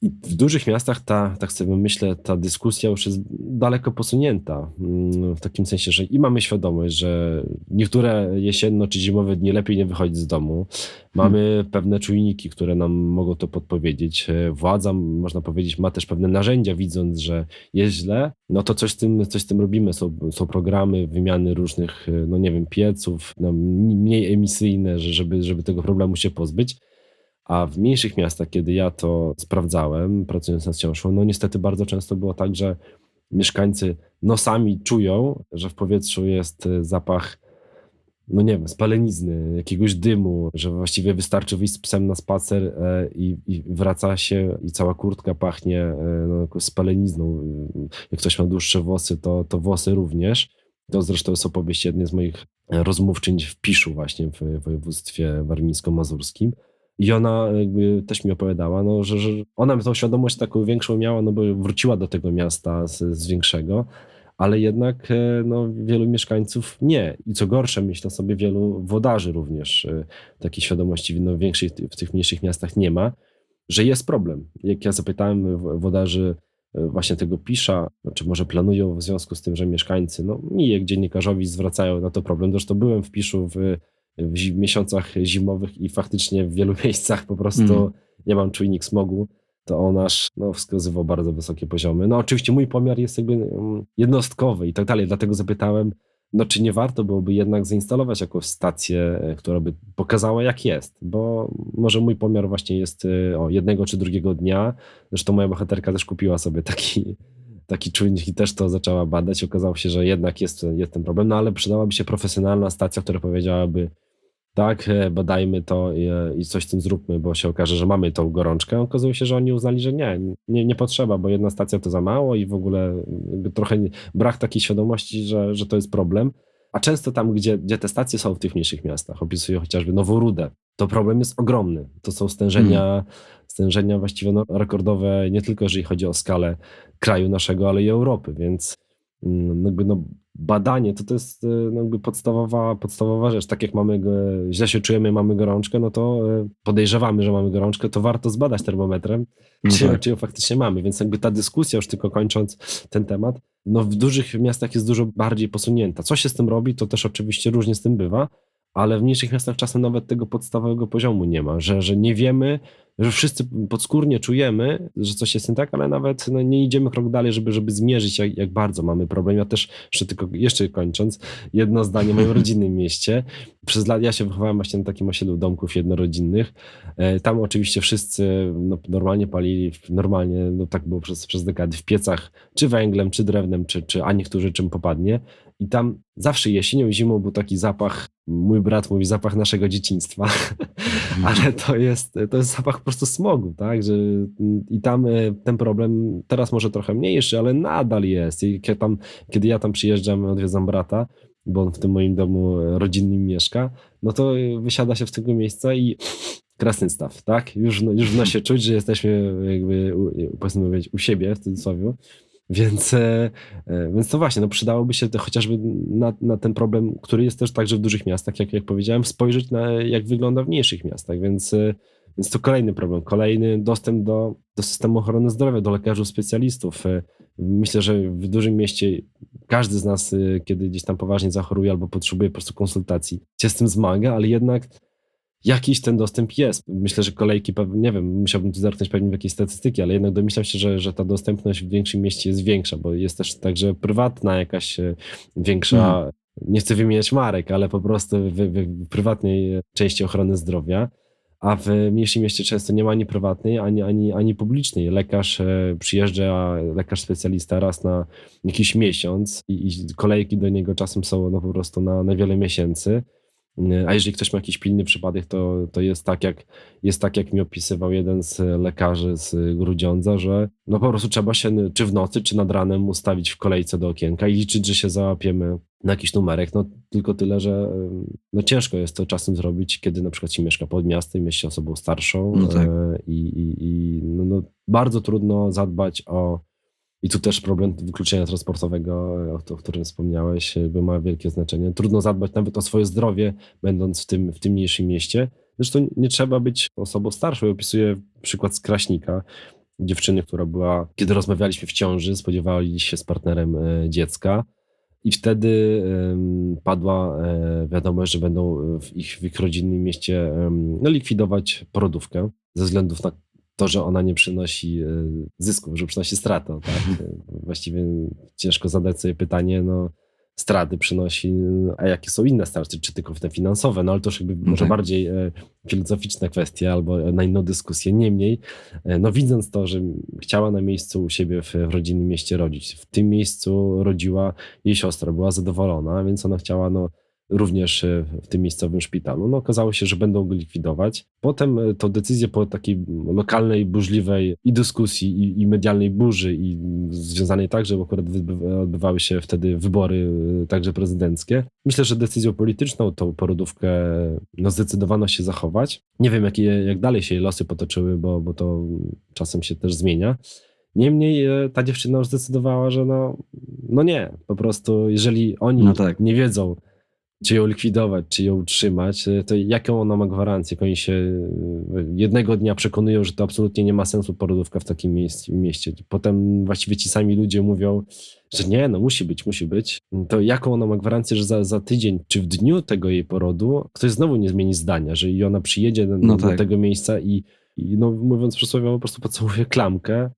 I w dużych miastach ta, tak sobie myślę, ta dyskusja już jest daleko posunięta. Mm, w takim sensie, że i mamy świadomość, że niektóre jesienno czy zimowe dni lepiej nie wychodzić z domu. Mamy hmm. pewne czujniki, które nam mogą to podpowiedzieć. Władza, można powiedzieć, ma też pewne narzędzia, widząc, że jest źle, no to coś z tym, coś z tym robimy. Są, są programy wymiany różnych, no nie wiem, pieców, no, mniej emisyjne, żeby, żeby tego problemu się pozbyć. A w mniejszych miastach, kiedy ja to sprawdzałem, pracując nad książką, no niestety bardzo często było tak, że mieszkańcy nosami czują, że w powietrzu jest e, zapach, no nie wiem, spalenizny, jakiegoś dymu, że właściwie wystarczy wyjść z psem na spacer e, i, i wraca się i cała kurtka pachnie e, no, spalenizną. Jak ktoś ma dłuższe włosy, to, to włosy również. To zresztą jest opowieść jednej z moich rozmówczyń w Piszu właśnie w województwie warmińsko-mazurskim i ona też mi opowiadała, no, że, że ona tą świadomość taką większą miała, no bo wróciła do tego miasta z, z większego, ale jednak e, no, wielu mieszkańców nie. I co gorsze, myślę sobie, wielu wodarzy również e, takiej świadomości no, większych, w tych mniejszych miastach nie ma, że jest problem. Jak ja zapytałem wodarzy e, właśnie tego Pisza, czy może planują w związku z tym, że mieszkańcy, no mi jak dziennikarzowi zwracają na to problem. Zresztą byłem w Piszu w w miesiącach zimowych i faktycznie w wielu miejscach po prostu mm. nie mam czujnik smogu, to on aż no, wskazywał bardzo wysokie poziomy. No oczywiście mój pomiar jest jakby mm, jednostkowy i tak dalej, dlatego zapytałem, no czy nie warto byłoby jednak zainstalować jakąś stację, e, która by pokazała jak jest, bo może mój pomiar właśnie jest e, o jednego czy drugiego dnia, zresztą moja bohaterka też kupiła sobie taki taki czujnik i też to zaczęła badać. Okazało się, że jednak jest, jest ten problem, no ale przydałaby się profesjonalna stacja, która powiedziałaby, tak, e, badajmy to i, e, i, coś z tym zróbmy, bo się okaże, że mamy tą gorączkę. Okazuje się, że oni uznali, że nie, nie, nie potrzeba, bo jedna stacja to za mało i w ogóle trochę brak takiej świadomości, że, że to jest problem. A często tam, gdzie, gdzie te stacje są w tych mniejszych miastach, opisuję chociażby Nową Rudę, to problem jest ogromny. To są stężenia, hmm. stężenia właściwie no, rekordowe, nie tylko jeżeli chodzi o skalę kraju naszego, ale i Europy, więc mm, jakby no, badanie to to jest e, no, jakby podstawowa, podstawowa rzecz. Tak jak mamy, źle się czujemy, mamy gorączkę, no to e, podejrzewamy, że mamy gorączkę, to warto zbadać termometrem, no czy, tak. czy ją faktycznie mamy. Więc jakby ta dyskusja, już tylko kończąc ten temat, no w dużych miastach jest dużo bardziej posunięta. Co się z tym robi, to też oczywiście różnie z tym bywa, ale w mniejszych miastach czasem nawet tego podstawowego poziomu nie ma, że, że nie wiemy, że wszyscy podskórnie czujemy, że coś jest nie tak, ale nawet no, nie idziemy krok dalej, żeby, żeby zmierzyć, jak, jak bardzo mamy problem. Ja też, jeszcze tylko jeszcze kończąc, jedno zdanie w moim rodzinnym mieście. Przez lat ja się wychowałem właśnie na takim osiedlu domków jednorodzinnych. E, tam oczywiście wszyscy no, normalnie palili, normalnie, no tak było przez, przez dekady, w piecach, czy węglem, czy drewnem, czy, czy a niektórzy czym popadnie. I tam zawsze jesienią zimą był taki zapach, mój brat mówi zapach naszego dzieciństwa, ale to jest, to jest zapach po prostu smogu, tak? Że, I tam e, ten problem teraz może trochę mniejszy, ale nadal jest. I kiedy, tam, kiedy ja tam przyjeżdżam, odwiedzam brata, bo on w tym moim domu rodzinnym mieszka, no to wysiada się w tego miejsca i krasny staw, tak? Już, już w nosie czuć, że jesteśmy jakby, powiedzmy u siebie w cudzysłowie. Więc, e, e, więc to właśnie, no przydałoby się chociażby na, na ten problem, który jest też także w dużych miastach, jak, jak powiedziałem, spojrzeć na jak wygląda w mniejszych miastach, więc, e, więc to kolejny problem, kolejny dostęp do, do systemu ochrony zdrowia, do lekarzy specjalistów. Myślę, że w dużym mieście każdy z nas, kiedy gdzieś tam poważnie zachoruje albo potrzebuje po prostu konsultacji, się z tym zmaga, ale jednak jakiś ten dostęp jest. Myślę, że kolejki, nie wiem, musiałbym tu zerknąć pewnie w jakieś statystyki, ale jednak domyślam się, że, że ta dostępność w większym mieście jest większa, bo jest też także prywatna jakaś e, większa, mm. nie chcę wymieniać marek, ale po prostu w, w, prywatnej części ochrony zdrowia a w mniejszym mieście często nie ma ani prywatnej, ani, ani, ani publicznej. Lekarz e, przyjeżdża, lekarz specjalista raz na jakiś miesiąc i, i kolejki do niego czasem są no, po prostu na, na wiele miesięcy. A jeżeli ktoś ma jakiś pilny przypadek, to, to jest, tak jak, jest tak, jak mi opisywał jeden z lekarzy z Grudziądza, że no po prostu trzeba się czy w nocy, czy nad ranem ustawić w kolejce do okienka i liczyć, że się załapiemy na jakiś numerek. No tylko tyle, że no ciężko jest to czasem zrobić, kiedy na przykład się mieszka pod miastem, jest się osobą starszą no tak. E, i, i, i no, no bardzo trudno zadbać o i tu też problem wykluczenia transportowego, o, którym wspomniałeś, ma wielkie znaczenie. Trudno zadbać nawet o swoje zdrowie, będąc w tym, w tym mniejszym mieście. Zresztą nie trzeba być osobą starszą. Opisuję przykład z Kraśnika, dziewczyny, która była, kiedy rozmawialiśmy w ciąży, spodziewali się z partnerem e, dziecka. I wtedy padła e, wiadomość, że będą w ich, w ich rodzinnym mieście no, likwidować porodówkę ze względów na to, że ona nie przynosi e, zysków, że przynosi stratę. Tak? E, właściwie ciężko zadać sobie pytanie, no straty przynosi, a jakie są inne straty, czy tylko te finansowe, no ale to już jakby może tak. bardziej e, filozoficzna kwestia albo na inną dyskusję. Niemniej, no widząc to, że chciała na miejscu u siebie w, w rodzinnym mieście rodzić, w tym miejscu rodziła jej siostra, była zadowolona, więc ona chciała no również e, w tym miejscowym szpitalu. No okazało się, że będą go likwidować. Potem e, to decyzję po takiej lokalnej, burzliwej i dyskusji, i, i medialnej burzy, i związanej także, bo akurat odbywały się wtedy wybory e, także prezydenckie. Myślę, że decyzją polityczną tą porodówkę no, zdecydowano się zachować. Nie wiem, jak, jak dalej się jej losy potoczyły, bo, bo to czasem się też zmienia. Niemniej ta dziewczyna już zdecydowała, że no, no nie, po prostu jeżeli oni no tak. nie wiedzą, czy ją likwidować, czy ją utrzymać, e, to jaką ona ma gwarancję? Oni się e, jednego dnia przekonują, że to absolutnie nie ma sensu porodówka w takim mieście. Potem właściwie ci sami ludzie mówią, że nie, no musi być, musi być. To jaką ona ma gwarancję, że za, za tydzień, czy w dniu tego jej porodu, ktoś znowu nie zmieni zdania, że i ona przyjedzie do, no tak. do tego miejsca i, i no mówiąc przysłowiowo po prostu pocałuje klamkę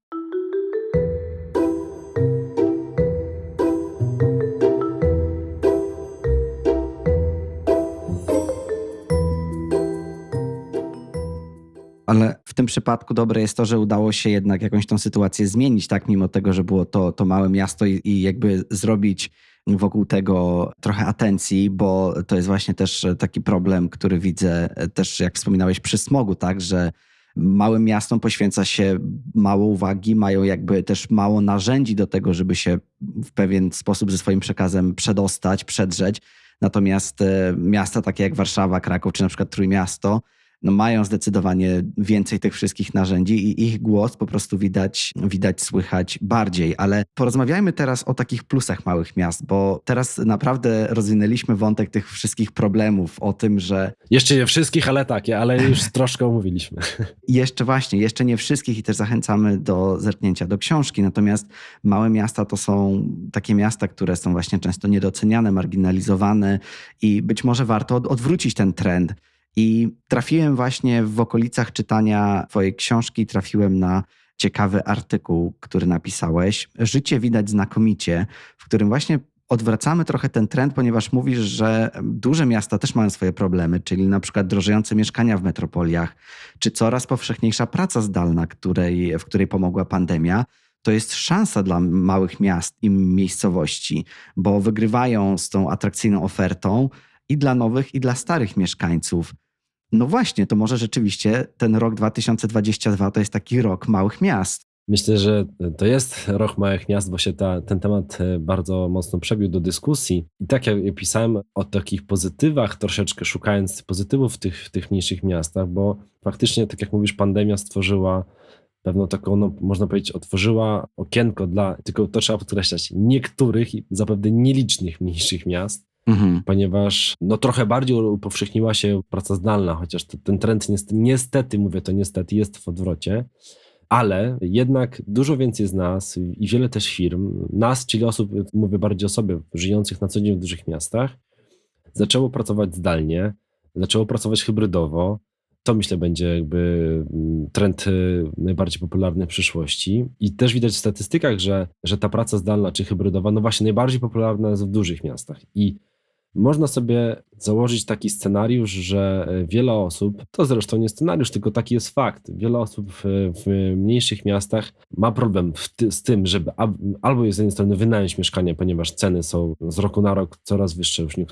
ale w tym przypadku dobre jest to, że udało się jednak jakąś tą sytuację zmienić, tak, mimo tego, że było to, to małe miasto i, i jakby zrobić wokół tego trochę atencji, bo to jest właśnie też taki problem, który widzę też, jak wspominałeś, przy smogu, tak, że małym miastom poświęca się mało uwagi, mają jakby też mało narzędzi do tego, żeby się w pewien sposób ze swoim przekazem przedostać, przedrzeć. Natomiast e, miasta takie jak Warszawa, Kraków czy na przykład Trójmiasto no mają zdecydowanie więcej tych wszystkich narzędzi i ich głos po prostu widać, widać, słychać bardziej. Ale porozmawiajmy teraz o takich plusach małych miast, bo teraz naprawdę rozwinęliśmy wątek tych wszystkich problemów, o tym, że... Jeszcze nie wszystkich, ale takie, ale już troszkę omówiliśmy. jeszcze właśnie, jeszcze nie wszystkich i też zachęcamy do zerknięcia do książki. Natomiast małe miasta to są takie miasta, które są właśnie często niedoceniane, marginalizowane i być może warto odwrócić ten trend I trafiłem właśnie w okolicach czytania Twojej książki, trafiłem na ciekawy artykuł, który napisałeś. Życie widać znakomicie, w którym właśnie odwracamy trochę ten trend, ponieważ mówisz, że duże miasta też mają swoje problemy, czyli na przykład drożejące mieszkania w metropoliach, czy coraz powszechniejsza praca zdalna, której, w której pomogła pandemia. To jest szansa dla małych miast i miejscowości, bo wygrywają z tą atrakcyjną ofertą i dla nowych, i dla starych mieszkańców. No właśnie, to może rzeczywiście ten rok 2022 to jest taki rok małych miast. Myślę, że to jest rok małych miast, bo się ta, ten temat e, bardzo mocno przebił do dyskusji. I tak jak pisałem o takich pozytywach, troszeczkę szukając pozytywów w tych, w tych mniejszych miastach, bo faktycznie, tak jak mówisz, pandemia stworzyła pewną taką, no, można powiedzieć, otworzyła okienko dla, tylko to trzeba podkreślać, niektórych i zapewne nielicznych mniejszych miast, mhm. ponieważ no, trochę bardziej upowszechniła się praca zdalna, chociaż to, ten trend niestety, niestety, mówię to niestety, jest w odwrocie ale jednak dużo więcej z nas i wiele też firm, nas, czyli osób, mówię bardziej o sobie, żyjących na co dzień w dużych miastach, zaczęło pracować zdalnie, zaczęło pracować hybrydowo. To myślę będzie jakby mm, trend y, najbardziej popularny w przyszłości. I też widać w statystykach, że, że ta praca zdalna czy hybrydowa, no właśnie najbardziej popularna jest w dużych miastach. I można sobie założyć taki scenariusz, że e, wiele osób, to zresztą nie scenariusz, tylko taki jest fakt, wiele osób w, w mniejszych miastach ma problem ty, z tym, żeby albo z jednej strony wynająć mieszkanie, ponieważ ceny są z roku na rok coraz wyższe, już nie,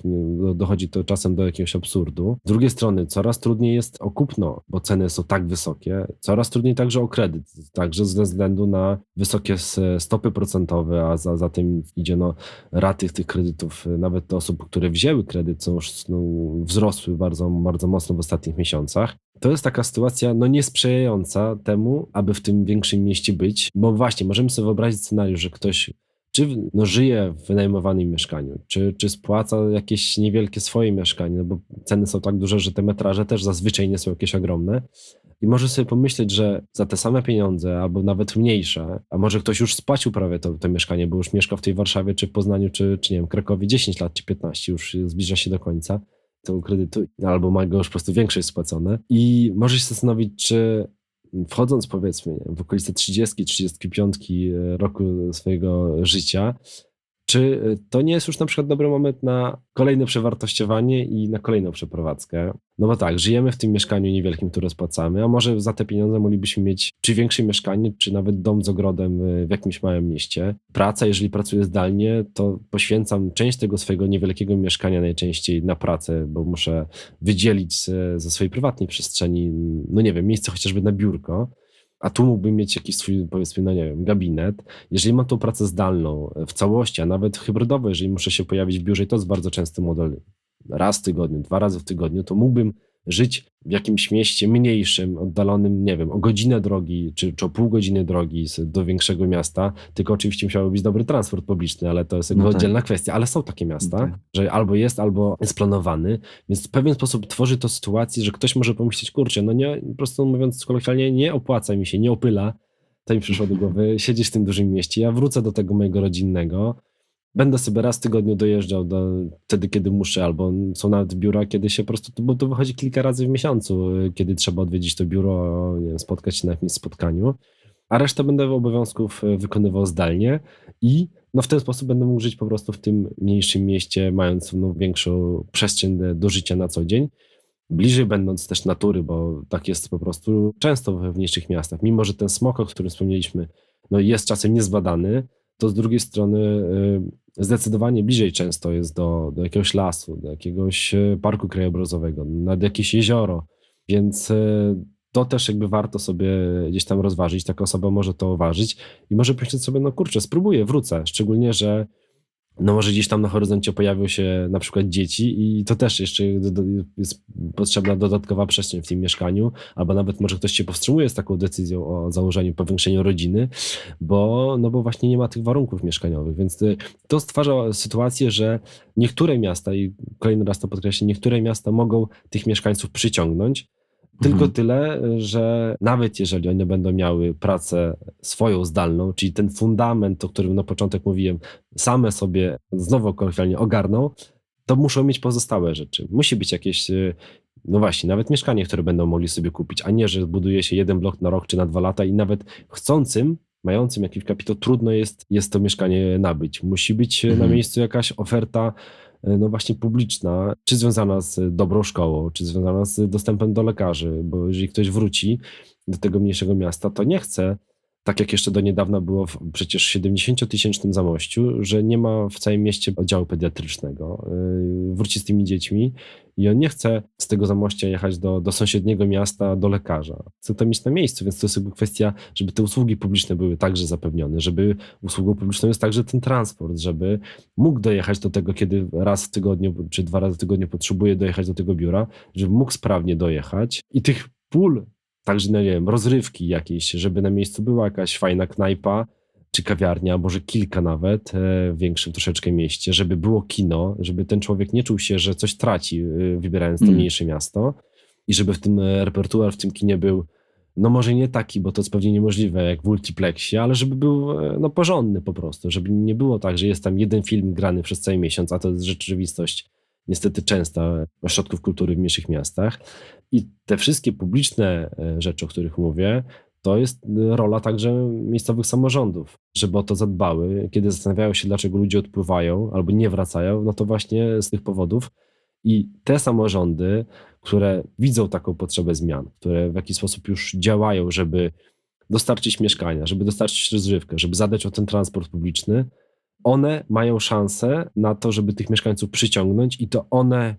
dochodzi to czasem do jakiegoś absurdu. Z drugiej strony coraz trudniej jest o kupno, bo ceny są tak wysokie, coraz trudniej także o kredyt, także ze względu na wysokie stopy procentowe, a za, za tym idzie no, raty tych kredytów, nawet te osób, które wzięły kredyt są już no, wzrosły bardzo, bardzo mocno w ostatnich miesiącach. To jest taka sytuacja no, niesprzyjająca temu, aby w tym większym mieście być, bo właśnie możemy sobie wyobrazić scenariusz, że ktoś czy no, żyje w wynajmowanym mieszkaniu, czy, czy spłaca jakieś niewielkie swoje mieszkanie, no bo ceny są tak duże, że te metraże też zazwyczaj nie są jakieś ogromne. I może sobie pomyśleć, że za te same pieniądze, albo nawet mniejsze, a może ktoś już spłacił prawie to, to mieszkanie, bo już mieszka w tej Warszawie, czy Poznaniu, czy, czy nie wiem, Krakowie 10 lat, czy 15, już zbliża się do końca tego kredytu, albo ma go już po prostu większość spłacone. I może się zastanowić, czy wchodząc powiedzmy w okolice 30, 35 roku swojego życia, czy y, to nie jest już na przykład dobry moment na kolejne przewartościowanie i na kolejną przeprowadzkę? No bo tak, żyjemy w tym mieszkaniu niewielkim, które spłacamy, a może za te pieniądze moglibyśmy mieć czy większe mieszkanie, czy nawet dom z ogrodem y, w jakimś małym mieście. Praca, jeżeli pracuję zdalnie, to poświęcam część tego swojego niewielkiego mieszkania najczęściej na pracę, bo muszę wydzielić ze swojej prywatnej przestrzeni, no nie wiem, miejsce chociażby na biurko a tu mógłbym mieć jakiś swój, powiedzmy, no nie wiem, gabinet. Jeżeli mam tą pracę zdalną w całości, a nawet hybrydową, jeżeli muszę się pojawić w biurze, i to jest bardzo częsty model, raz w tygodniu, dwa razy w tygodniu, to mógłbym żyć w jakimś mieście mniejszym, oddalonym, nie wiem, o godzinę drogi, czy, czy o pół godziny drogi do większego miasta, tylko oczywiście musiałby być dobry transport publiczny, ale to jest jakby no tak. oddzielna kwestia. Ale są takie miasta, okay. że albo jest, albo jest planowany, więc w pewien sposób tworzy to sytuację, że ktoś może pomyśleć, kurczę, no nie, po prostu mówiąc kolokwialnie, nie opłaca mi się, nie opyla, to mi przyszło do głowy, siedzieć w tym dużym mieście, ja wrócę do tego mojego rodzinnego, będę sobie raz w tygodniu dojeżdżał do, wtedy, kiedy muszę, albo są nawet biura, kiedy się po prostu, bo to wychodzi kilka razy w miesiącu, kiedy trzeba odwiedzić to biuro, nie wiem, spotkać się na jakimś spotkaniu, a resztę będę obowiązków e, wykonywał zdalnie i no w ten sposób będę mógł żyć po prostu w tym mniejszym mieście, mając no, większą przestrzeń do życia na co dzień. Bliżej będąc też natury, bo tak jest po prostu często we mniejszych miastach. Mimo, że ten smok, o którym wspomnieliśmy, no jest czasem niezbadany, to z drugiej strony y, zdecydowanie bliżej często jest do, do jakiegoś lasu, do jakiegoś e, parku krajobrazowego, nad jakieś jezioro, więc e, to też jakby warto sobie gdzieś tam rozważyć. Taka osoba może to uważać i może pomyśleć sobie, no kurczę, spróbuję, wrócę. Szczególnie, że no może gdzieś tam na horyzoncie pojawią się na przykład dzieci i to też jeszcze jest potrzebna dodatkowa przestrzeń w tym mieszkaniu, albo nawet może ktoś się powstrzymuje z taką decyzją o założeniu, powiększeniu rodziny, bo, no bo właśnie nie ma tych warunków mieszkaniowych, więc y, to stwarza sytuację, że niektóre miasta, i kolejny raz to podkreślę, niektóre miasta mogą tych mieszkańców przyciągnąć, tylko mhm. tyle, że nawet jeżeli one będą miały pracę swoją zdalną, czyli ten fundament, o którym na początek mówiłem, same sobie znowu kolokwialnie ogarną, to muszą mieć pozostałe rzeczy. Musi być jakieś e, no właśnie, nawet mieszkanie, które będą mogli sobie kupić, a nie, że buduje się jeden blok na rok czy na dwa lata i nawet chcącym mającym jakiś kapitał, trudno jest, jest to mieszkanie nabyć. Musi być mhm. na miejscu jakaś oferta E, no właśnie publiczna, czy związana z dobrą szkołą, czy związana z dostępem do lekarzy, bo jeżeli ktoś wróci do tego mniejszego miasta, to nie chce tak jak jeszcze do niedawna było w przecież 70-tysięcznym Zamościu, że nie ma w całym mieście oddziału pediatrycznego. Yy, wróci z tymi dziećmi i on nie chce z tego Zamościa jechać do, do sąsiedniego miasta, do lekarza. Chce to mieć na miejscu, więc to jest jakby kwestia, żeby te usługi publiczne były także zapewnione, żeby usługą publiczną jest także ten transport, żeby mógł dojechać do tego, kiedy raz w tygodniu czy dwa razy w tygodniu potrzebuje dojechać do tego biura, żeby mógł sprawnie dojechać i tych pól Także, no nie wiem, rozrywki jakieś, żeby na miejscu była jakaś fajna knajpa, czy kawiarnia, może kilka nawet, e, w większym troszeczkę mieście, żeby było kino, żeby ten człowiek nie czuł się, że coś traci, e, wybierając to mm. mniejsze miasto i żeby w tym e, repertuar, w tym kinie był, no może nie taki, bo to jest pewnie niemożliwe, jak w multiplexie, ale żeby był no, porządny po prostu, żeby nie było tak, że jest tam jeden film grany przez cały miesiąc, a to jest rzeczywistość niestety częsta ośrodków kultury w mniejszych miastach. I te wszystkie publiczne e, rzeczy, o których mówię, to jest rola także miejscowych samorządów, żeby o to zadbały. Kiedy zastanawiają się, dlaczego ludzie odpływają albo nie wracają, no to właśnie z tych powodów. I te samorządy, które widzą taką potrzebę zmian, które w jakiś sposób już działają, żeby dostarczyć mieszkania, żeby dostarczyć rozrywkę, żeby zadać o ten transport publiczny, one mają szansę na to, żeby tych mieszkańców przyciągnąć i to one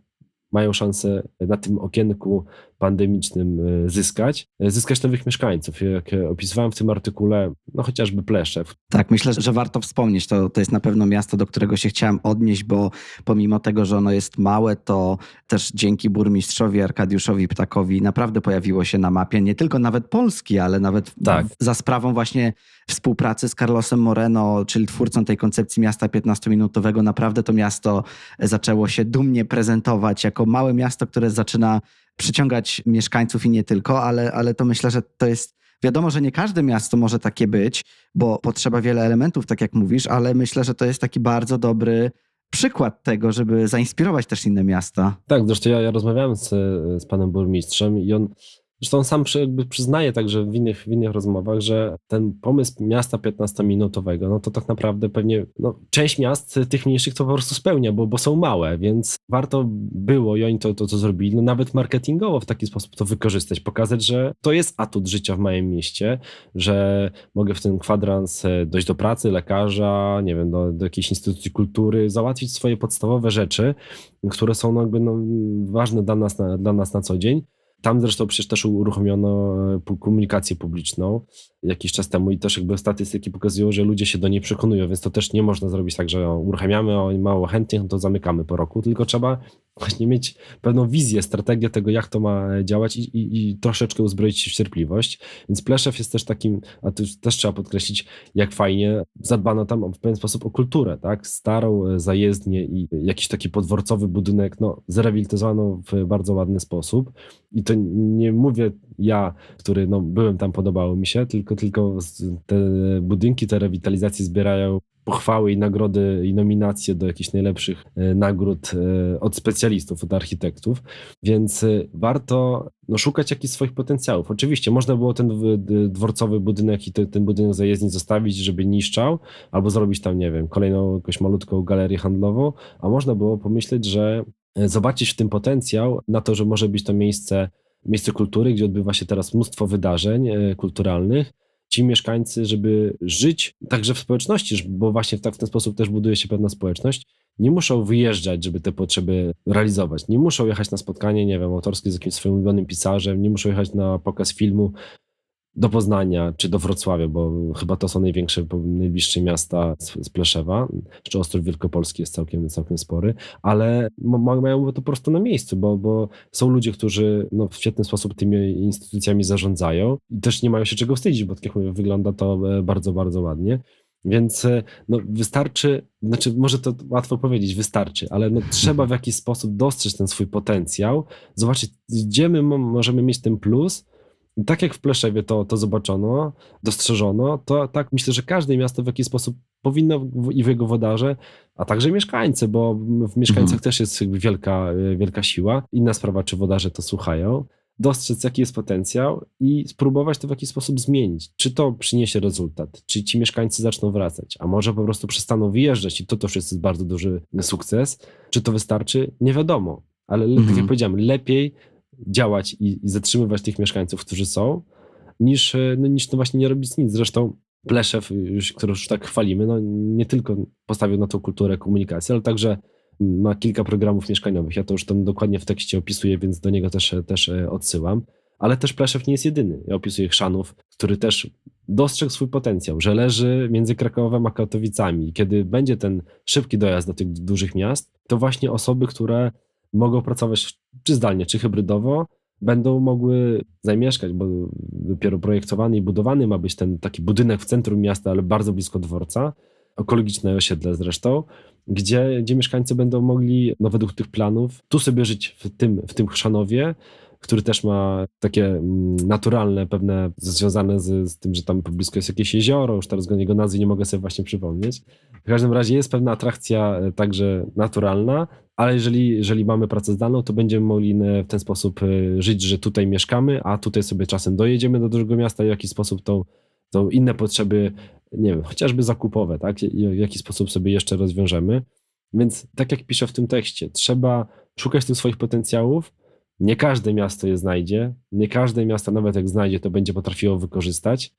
mają szansę na tym okienku pandemicznym e, zyskać, e, zyskać nowych mieszkańców. Jak opisywałem w tym artykule, no chociażby Pleszew. Tak, myślę, że warto wspomnieć, to, to jest na pewno miasto, do którego się chciałem odnieść, bo pomimo tego, że ono jest małe, to też dzięki burmistrzowi Arkadiuszowi Ptakowi naprawdę pojawiło się na mapie, nie tylko nawet Polski, ale nawet tak. za sprawą właśnie współpracy z Carlosem Moreno, czyli twórcą tej koncepcji miasta 15-minutowego. Naprawdę to miasto zaczęło się dumnie prezentować jako małe miasto, które zaczyna przyciągać mieszkańców i nie tylko, ale, ale to myślę, że to jest. Wiadomo, że nie każde miasto może takie być, bo potrzeba wiele elementów, tak jak mówisz, ale myślę, że to jest taki bardzo dobry przykład tego, żeby zainspirować też inne miasta. Tak, zresztą ja, ja rozmawiałem z, z panem burmistrzem i on Zresztą sam jakby przyznaje także w innych, w innych rozmowach, że ten pomysł miasta 15-minutowego, no to tak naprawdę pewnie no, część miast tych mniejszych to po prostu spełnia, bo, bo są małe, więc warto było i oni to, to, to zrobili, no nawet marketingowo w taki sposób to wykorzystać, pokazać, że to jest atut życia w małym mieście, że mogę w ten kwadrans e, dojść do pracy, lekarza, nie wiem, do, do jakiejś instytucji kultury, załatwić swoje podstawowe rzeczy, które są no jakby no, ważne dla nas, na, dla nas na co dzień tam zresztą przecież też uruchomiono e, komunikację publiczną jakiś czas temu i też jakby statystyki pokazują, że ludzie się do niej przekonują, więc to też nie można zrobić tak, że uruchamiamy, oni mało chętnych, no to zamykamy po roku, tylko trzeba właśnie mieć pewną wizję, strategię tego, jak to ma działać i, i, i troszeczkę uzbroić się w cierpliwość. Więc Pleszew jest też takim, a tu też trzeba podkreślić, jak fajnie zadbano tam w pewien sposób o kulturę, tak? Starą e, zajezdnię i jakiś taki podworcowy budynek, no, zrehabilitowano w bardzo ładny sposób. I to nie mówię ja, który no, byłem tam, podobało mi się, tylko, tylko te budynki, te rewitalizacje zbierają pochwały i nagrody i nominacje do jakichś najlepszych e, nagród e, od specjalistów, od architektów, więc e, warto no, szukać jakichś swoich potencjałów. Oczywiście można było ten dworcowy budynek i ten budynek zajezdni zostawić, żeby niszczał, albo zrobić tam, nie wiem, kolejną jakąś malutką galerię handlową, a można było pomyśleć, że zobaczyć w tym potencjał na to, że może być to miejsce, miejsce kultury, gdzie odbywa się teraz mnóstwo wydarzeń kulturalnych, ci mieszkańcy, żeby żyć także w społeczności, bo właśnie w, tak, w ten sposób też buduje się pewna społeczność, nie muszą wyjeżdżać, żeby te potrzeby realizować. Nie muszą jechać na spotkanie, nie wiem, autorskie z jakimś swoim ulubionym pisarzem, nie muszą jechać na pokaz filmu, do Poznania czy do Wrocławia, bo chyba to są największe, najbliższe miasta z, Pleszewa, czy Ostrów Wielkopolski jest całkiem, całkiem spory, ale mają to po prostu na miejscu, bo, bo są ludzie, którzy no, w świetny sposób tymi instytucjami zarządzają i też nie mają się czego wstydzić, bo tak jak mówię, wygląda to e, bardzo, bardzo ładnie. Więc e, no, wystarczy, znaczy może to łatwo powiedzieć, wystarczy, ale no, trzeba w jakiś sposób dostrzec ten swój potencjał, zobaczyć, gdzie my możemy mieć ten plus, i tak jak w Pleszewie to, to zobaczono, dostrzeżono, to tak myślę, że każde miasto w jakiś sposób powinno i w jego wodarze, a także mieszkańcy, bo w mieszkańcach mhm. też jest wielka, wielka siła. Inna sprawa, czy wodarze to słuchają dostrzec, jaki jest potencjał i spróbować to w jakiś sposób zmienić. Czy to przyniesie rezultat, czy ci mieszkańcy zaczną wracać, a może po prostu przestaną wyjeżdżać i to też jest bardzo duży sukces. Czy to wystarczy? Nie wiadomo, ale tak jak mhm. powiedziałem, lepiej działać i, i, zatrzymywać tych mieszkańców, którzy są, niż, e, no, niż to właśnie nie robić nic. Zresztą Pleszew, już, który już tak chwalimy, no, nie tylko postawił na tą kulturę komunikacji, ale także ma kilka programów mieszkaniowych. Ja to już tam dokładnie w tekście opisuję, więc do niego też, też e, odsyłam. Ale też Pleszew nie jest jedyny. Ja opisuję Chrzanów, który też dostrzegł swój potencjał, że leży między Krakowem a Katowicami. Kiedy będzie ten szybki dojazd do tych dużych miast, to właśnie osoby, które mogą pracować czy zdalnie, czy hybrydowo, będą mogły zamieszkać, bo dopiero projektowany i budowany ma być ten taki budynek w centrum miasta, ale bardzo blisko dworca, ekologiczne osiedle zresztą, gdzie, gdzie mieszkańcy będą mogli, no według tych planów, tu sobie żyć w tym, w tym Chrzanowie, który też ma takie mm, naturalne, pewne związane z, z tym, że tam blisko jest jakieś jezioro, już teraz go jego nazwy nie mogę sobie właśnie przypomnieć. W każdym razie jest pewna atrakcja e, także naturalna, ale jeżeli, jeżeli mamy pracę zdalną, to będziemy mogli w ten sposób e, żyć, że tutaj mieszkamy, a tutaj sobie czasem dojedziemy do dużego miasta i w jaki sposób tą, tą inne potrzeby nie wiem, chociażby zakupowe, tak? W jaki sposób sobie jeszcze rozwiążemy. Więc tak jak piszę w tym tekście, trzeba szukać tych swoich potencjałów. Nie każde miasto je znajdzie, nie każde miasto, nawet jak znajdzie, to będzie potrafiło wykorzystać,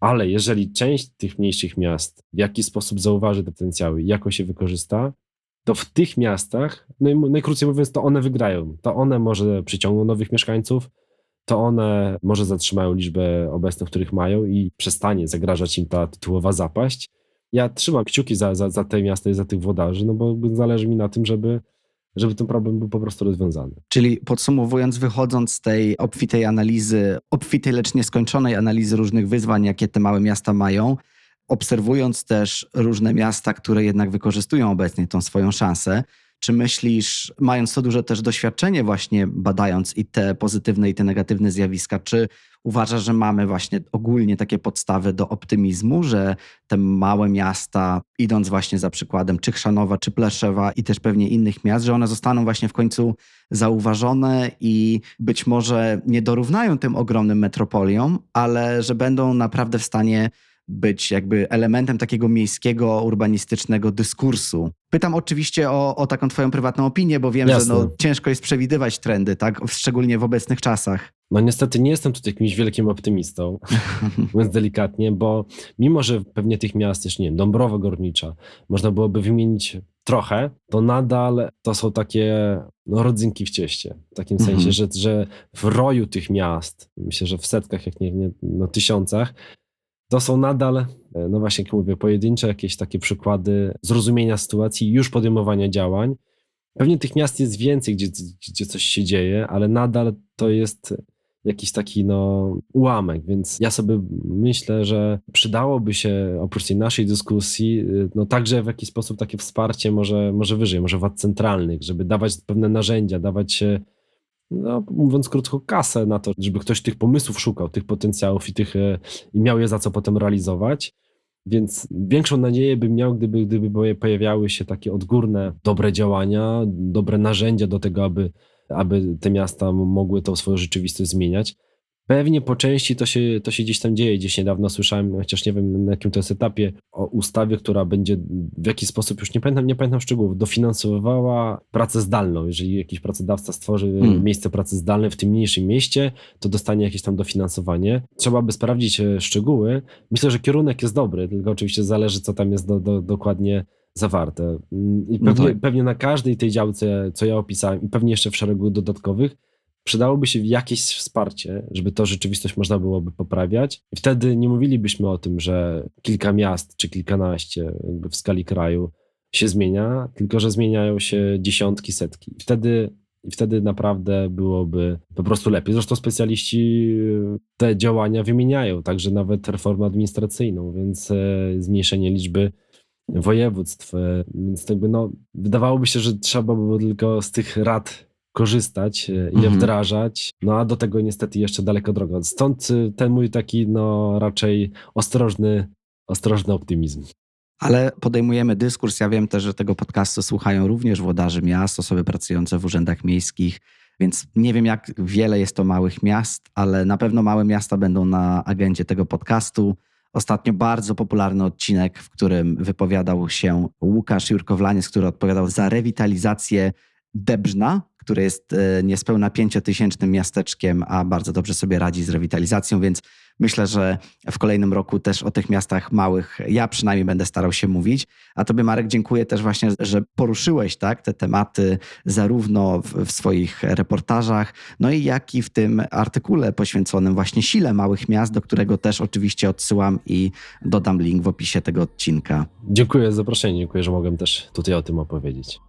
ale jeżeli część tych mniejszych miast w jakiś sposób zauważy te potencjały i jakoś się wykorzysta, to w tych miastach, no najkrócej mówiąc, to one wygrają. To one może przyciągną nowych mieszkańców, to one może zatrzymają liczbę obecnych, których mają i przestanie zagrażać im ta tytułowa zapaść. Ja trzymam kciuki za, za, za te miasta i za tych włodarzy, no bo zależy mi na tym, żeby, żeby ten problem był po prostu rozwiązany. Czyli podsumowując, wychodząc z tej obfitej analizy, obfitej, lecz nieskończonej analizy różnych wyzwań, jakie te małe miasta mają, obserwując też różne miasta, które jednak wykorzystują obecnie tą swoją szansę, czy myślisz, mając to duże też doświadczenie, właśnie badając i te pozytywne, i te negatywne zjawiska, czy uważasz, że mamy właśnie ogólnie takie podstawy do optymizmu, że te małe miasta, idąc właśnie za przykładem czy Chrzanowa, czy Pleszewa i też pewnie innych miast, że one zostaną właśnie w końcu zauważone i być może nie dorównają tym ogromnym metropoliom, ale że będą naprawdę w stanie być jakby elementem takiego miejskiego, urbanistycznego dyskursu. Pytam oczywiście o, o taką twoją prywatną opinię, bo wiem, Jasne. że no, ciężko jest przewidywać trendy, tak? Szczególnie w obecnych czasach. No niestety nie jestem tutaj jakimś wielkim optymistą, mówiąc delikatnie, bo mimo, że pewnie tych miast, jeszcze nie wiem, Dąbrowa Górnicza, można byłoby wymienić trochę, to nadal to są takie no, rodzynki w cieście. W takim sensie, mhm. że, że w roju tych miast, myślę, że w setkach, jak nie, nie no, tysiącach, to są nadal, e, no właśnie jak mówię, pojedyncze jakieś takie przykłady zrozumienia sytuacji, już podejmowania działań. Pewnie tych miast jest więcej, gdzie, gdzie coś się dzieje, ale nadal to jest jakiś taki no, ułamek, więc ja sobie myślę, że przydałoby się oprócz tej naszej dyskusji, e, no także w jakiś sposób takie wsparcie może, może wyżej, może władz centralnych, żeby dawać pewne narzędzia, dawać no, mówiąc krótko, kasę na to, żeby ktoś tych pomysłów szukał, tych potencjałów i, tych, e, i miał je za co potem realizować. Więc większą nadzieję bym miał, gdyby, gdyby pojawiały się takie odgórne, dobre działania, dobre narzędzia do tego, aby, aby te miasta mogły tą swoją rzeczywistość zmieniać. Pewnie po części to się, to się gdzieś tam dzieje. Gdzieś niedawno słyszałem, chociaż nie wiem na jakim to jest etapie, o ustawie, która będzie w jakiś sposób, już nie pamiętam, nie pamiętam szczegółów, dofinansowała pracę zdalną. Jeżeli jakiś pracodawca stworzy hmm. miejsce pracy zdalnej w tym mniejszym mieście, to dostanie jakieś tam dofinansowanie. Trzeba by sprawdzić e, szczegóły. Myślę, że kierunek jest dobry, tylko oczywiście zależy, co tam jest do, do, dokładnie zawarte. Mm, I pewnie, no tak. pewnie na każdej tej działce, co ja opisałem, i pewnie jeszcze w szeregu dodatkowych, przydałoby się jakieś wsparcie, żeby to rzeczywistość można byłoby poprawiać. I wtedy nie mówilibyśmy o tym, że kilka miast czy kilkanaście w skali kraju się zmienia, tylko że zmieniają się dziesiątki, setki. Wtedy, i wtedy naprawdę byłoby po prostu lepiej. Zresztą specjaliści te działania wymieniają, także nawet reformę administracyjną, więc e, zmniejszenie liczby województw. E, więc jakby no, wydawałoby się, że trzeba by było tylko z tych rad korzystać e, i je mhm. wdrażać. No a do tego niestety jeszcze daleko droga. Stąd e, ten mój taki no raczej ostrożny, ostrożny optymizm. ale podejmujemy dyskurs. Ja wiem też, że tego podcastu słuchają również włodarzy miast, osoby pracujące w urzędach miejskich, więc nie wiem, jak wiele jest to małych miast, ale na pewno małe miasta będą na agendzie tego podcastu. Ostatnio bardzo popularny odcinek, w którym wypowiadał się Łukasz Jurkowlaniec, który odpowiadał za rewitalizację Debrzna, które jest e, niespełna pięciotysięcznym miasteczkiem, a bardzo dobrze sobie radzi z rewitalizacją, więc myślę, że w kolejnym roku też o tych miastach małych ja przynajmniej będę starał się mówić. A tobie Marek dziękuję też właśnie, że poruszyłeś tak, te tematy zarówno w, w swoich reportażach, no i jak i w tym artykule poświęconym właśnie sile małych miast, do którego też oczywiście odsyłam i dodam link w opisie tego odcinka. Dziękuję za zaproszenie, dziękuję, że mogłem też tutaj o tym opowiedzieć.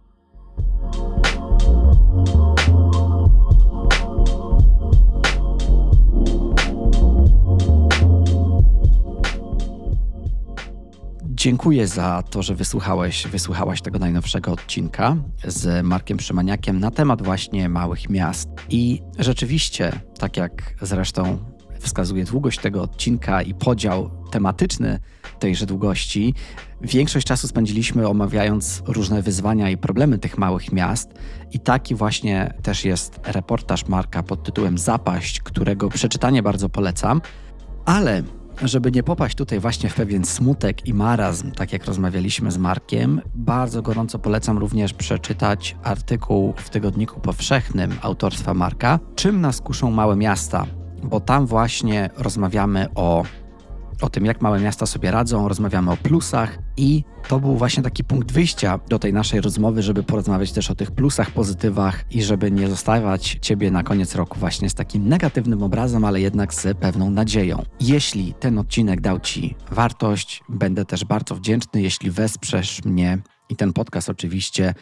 Dziękuję za to, że wysłuchałeś, wysłuchałaś tego najnowszego odcinka z Markiem Przymaniakiem na temat właśnie małych miast. I rzeczywiście, tak jak zresztą wskazuje długość tego odcinka i podział tematyczny tejże długości, większość czasu spędziliśmy omawiając różne wyzwania i problemy tych małych miast. I taki właśnie też jest reportaż Marka pod tytułem Zapaść, którego przeczytanie bardzo polecam. Ale żeby nie popaść tutaj właśnie w pewien smutek i marazm, tak jak rozmawialiśmy z Markiem, bardzo gorąco polecam również przeczytać artykuł w Tygodniku Powszechnym autorstwa Marka Czym nas kuszą małe miasta? Bo tam właśnie rozmawiamy o o tym, jak małe miasta sobie radzą, rozmawiamy o plusach i to był właśnie taki punkt wyjścia do tej naszej rozmowy, żeby porozmawiać też o tych plusach, pozytywach i żeby nie zostawiać Ciebie na koniec roku właśnie z takim negatywnym obrazem, ale jednak z pewną nadzieją. Jeśli ten odcinek dał Ci wartość, będę też bardzo wdzięczny, jeśli wesprzesz mnie i ten podcast oczywiście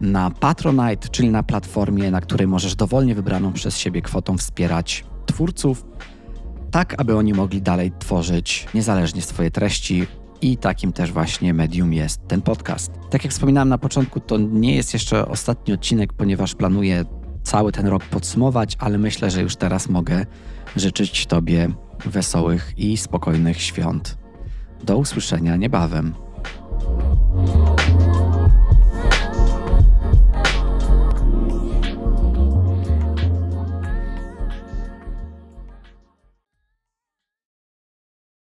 na Patronite, czyli na platformie, na której możesz dowolnie wybraną przez siebie kwotą wspierać twórców tak aby oni mogli dalej tworzyć niezależnie swoje treści. I takim też właśnie medium jest ten podcast. Tak jak wspominałem na początku, to nie jest jeszcze ostatni odcinek, ponieważ planuję cały ten rok podsumować, ale myślę, że już teraz mogę życzyć Tobie wesołych i spokojnych świąt. Do usłyszenia niebawem.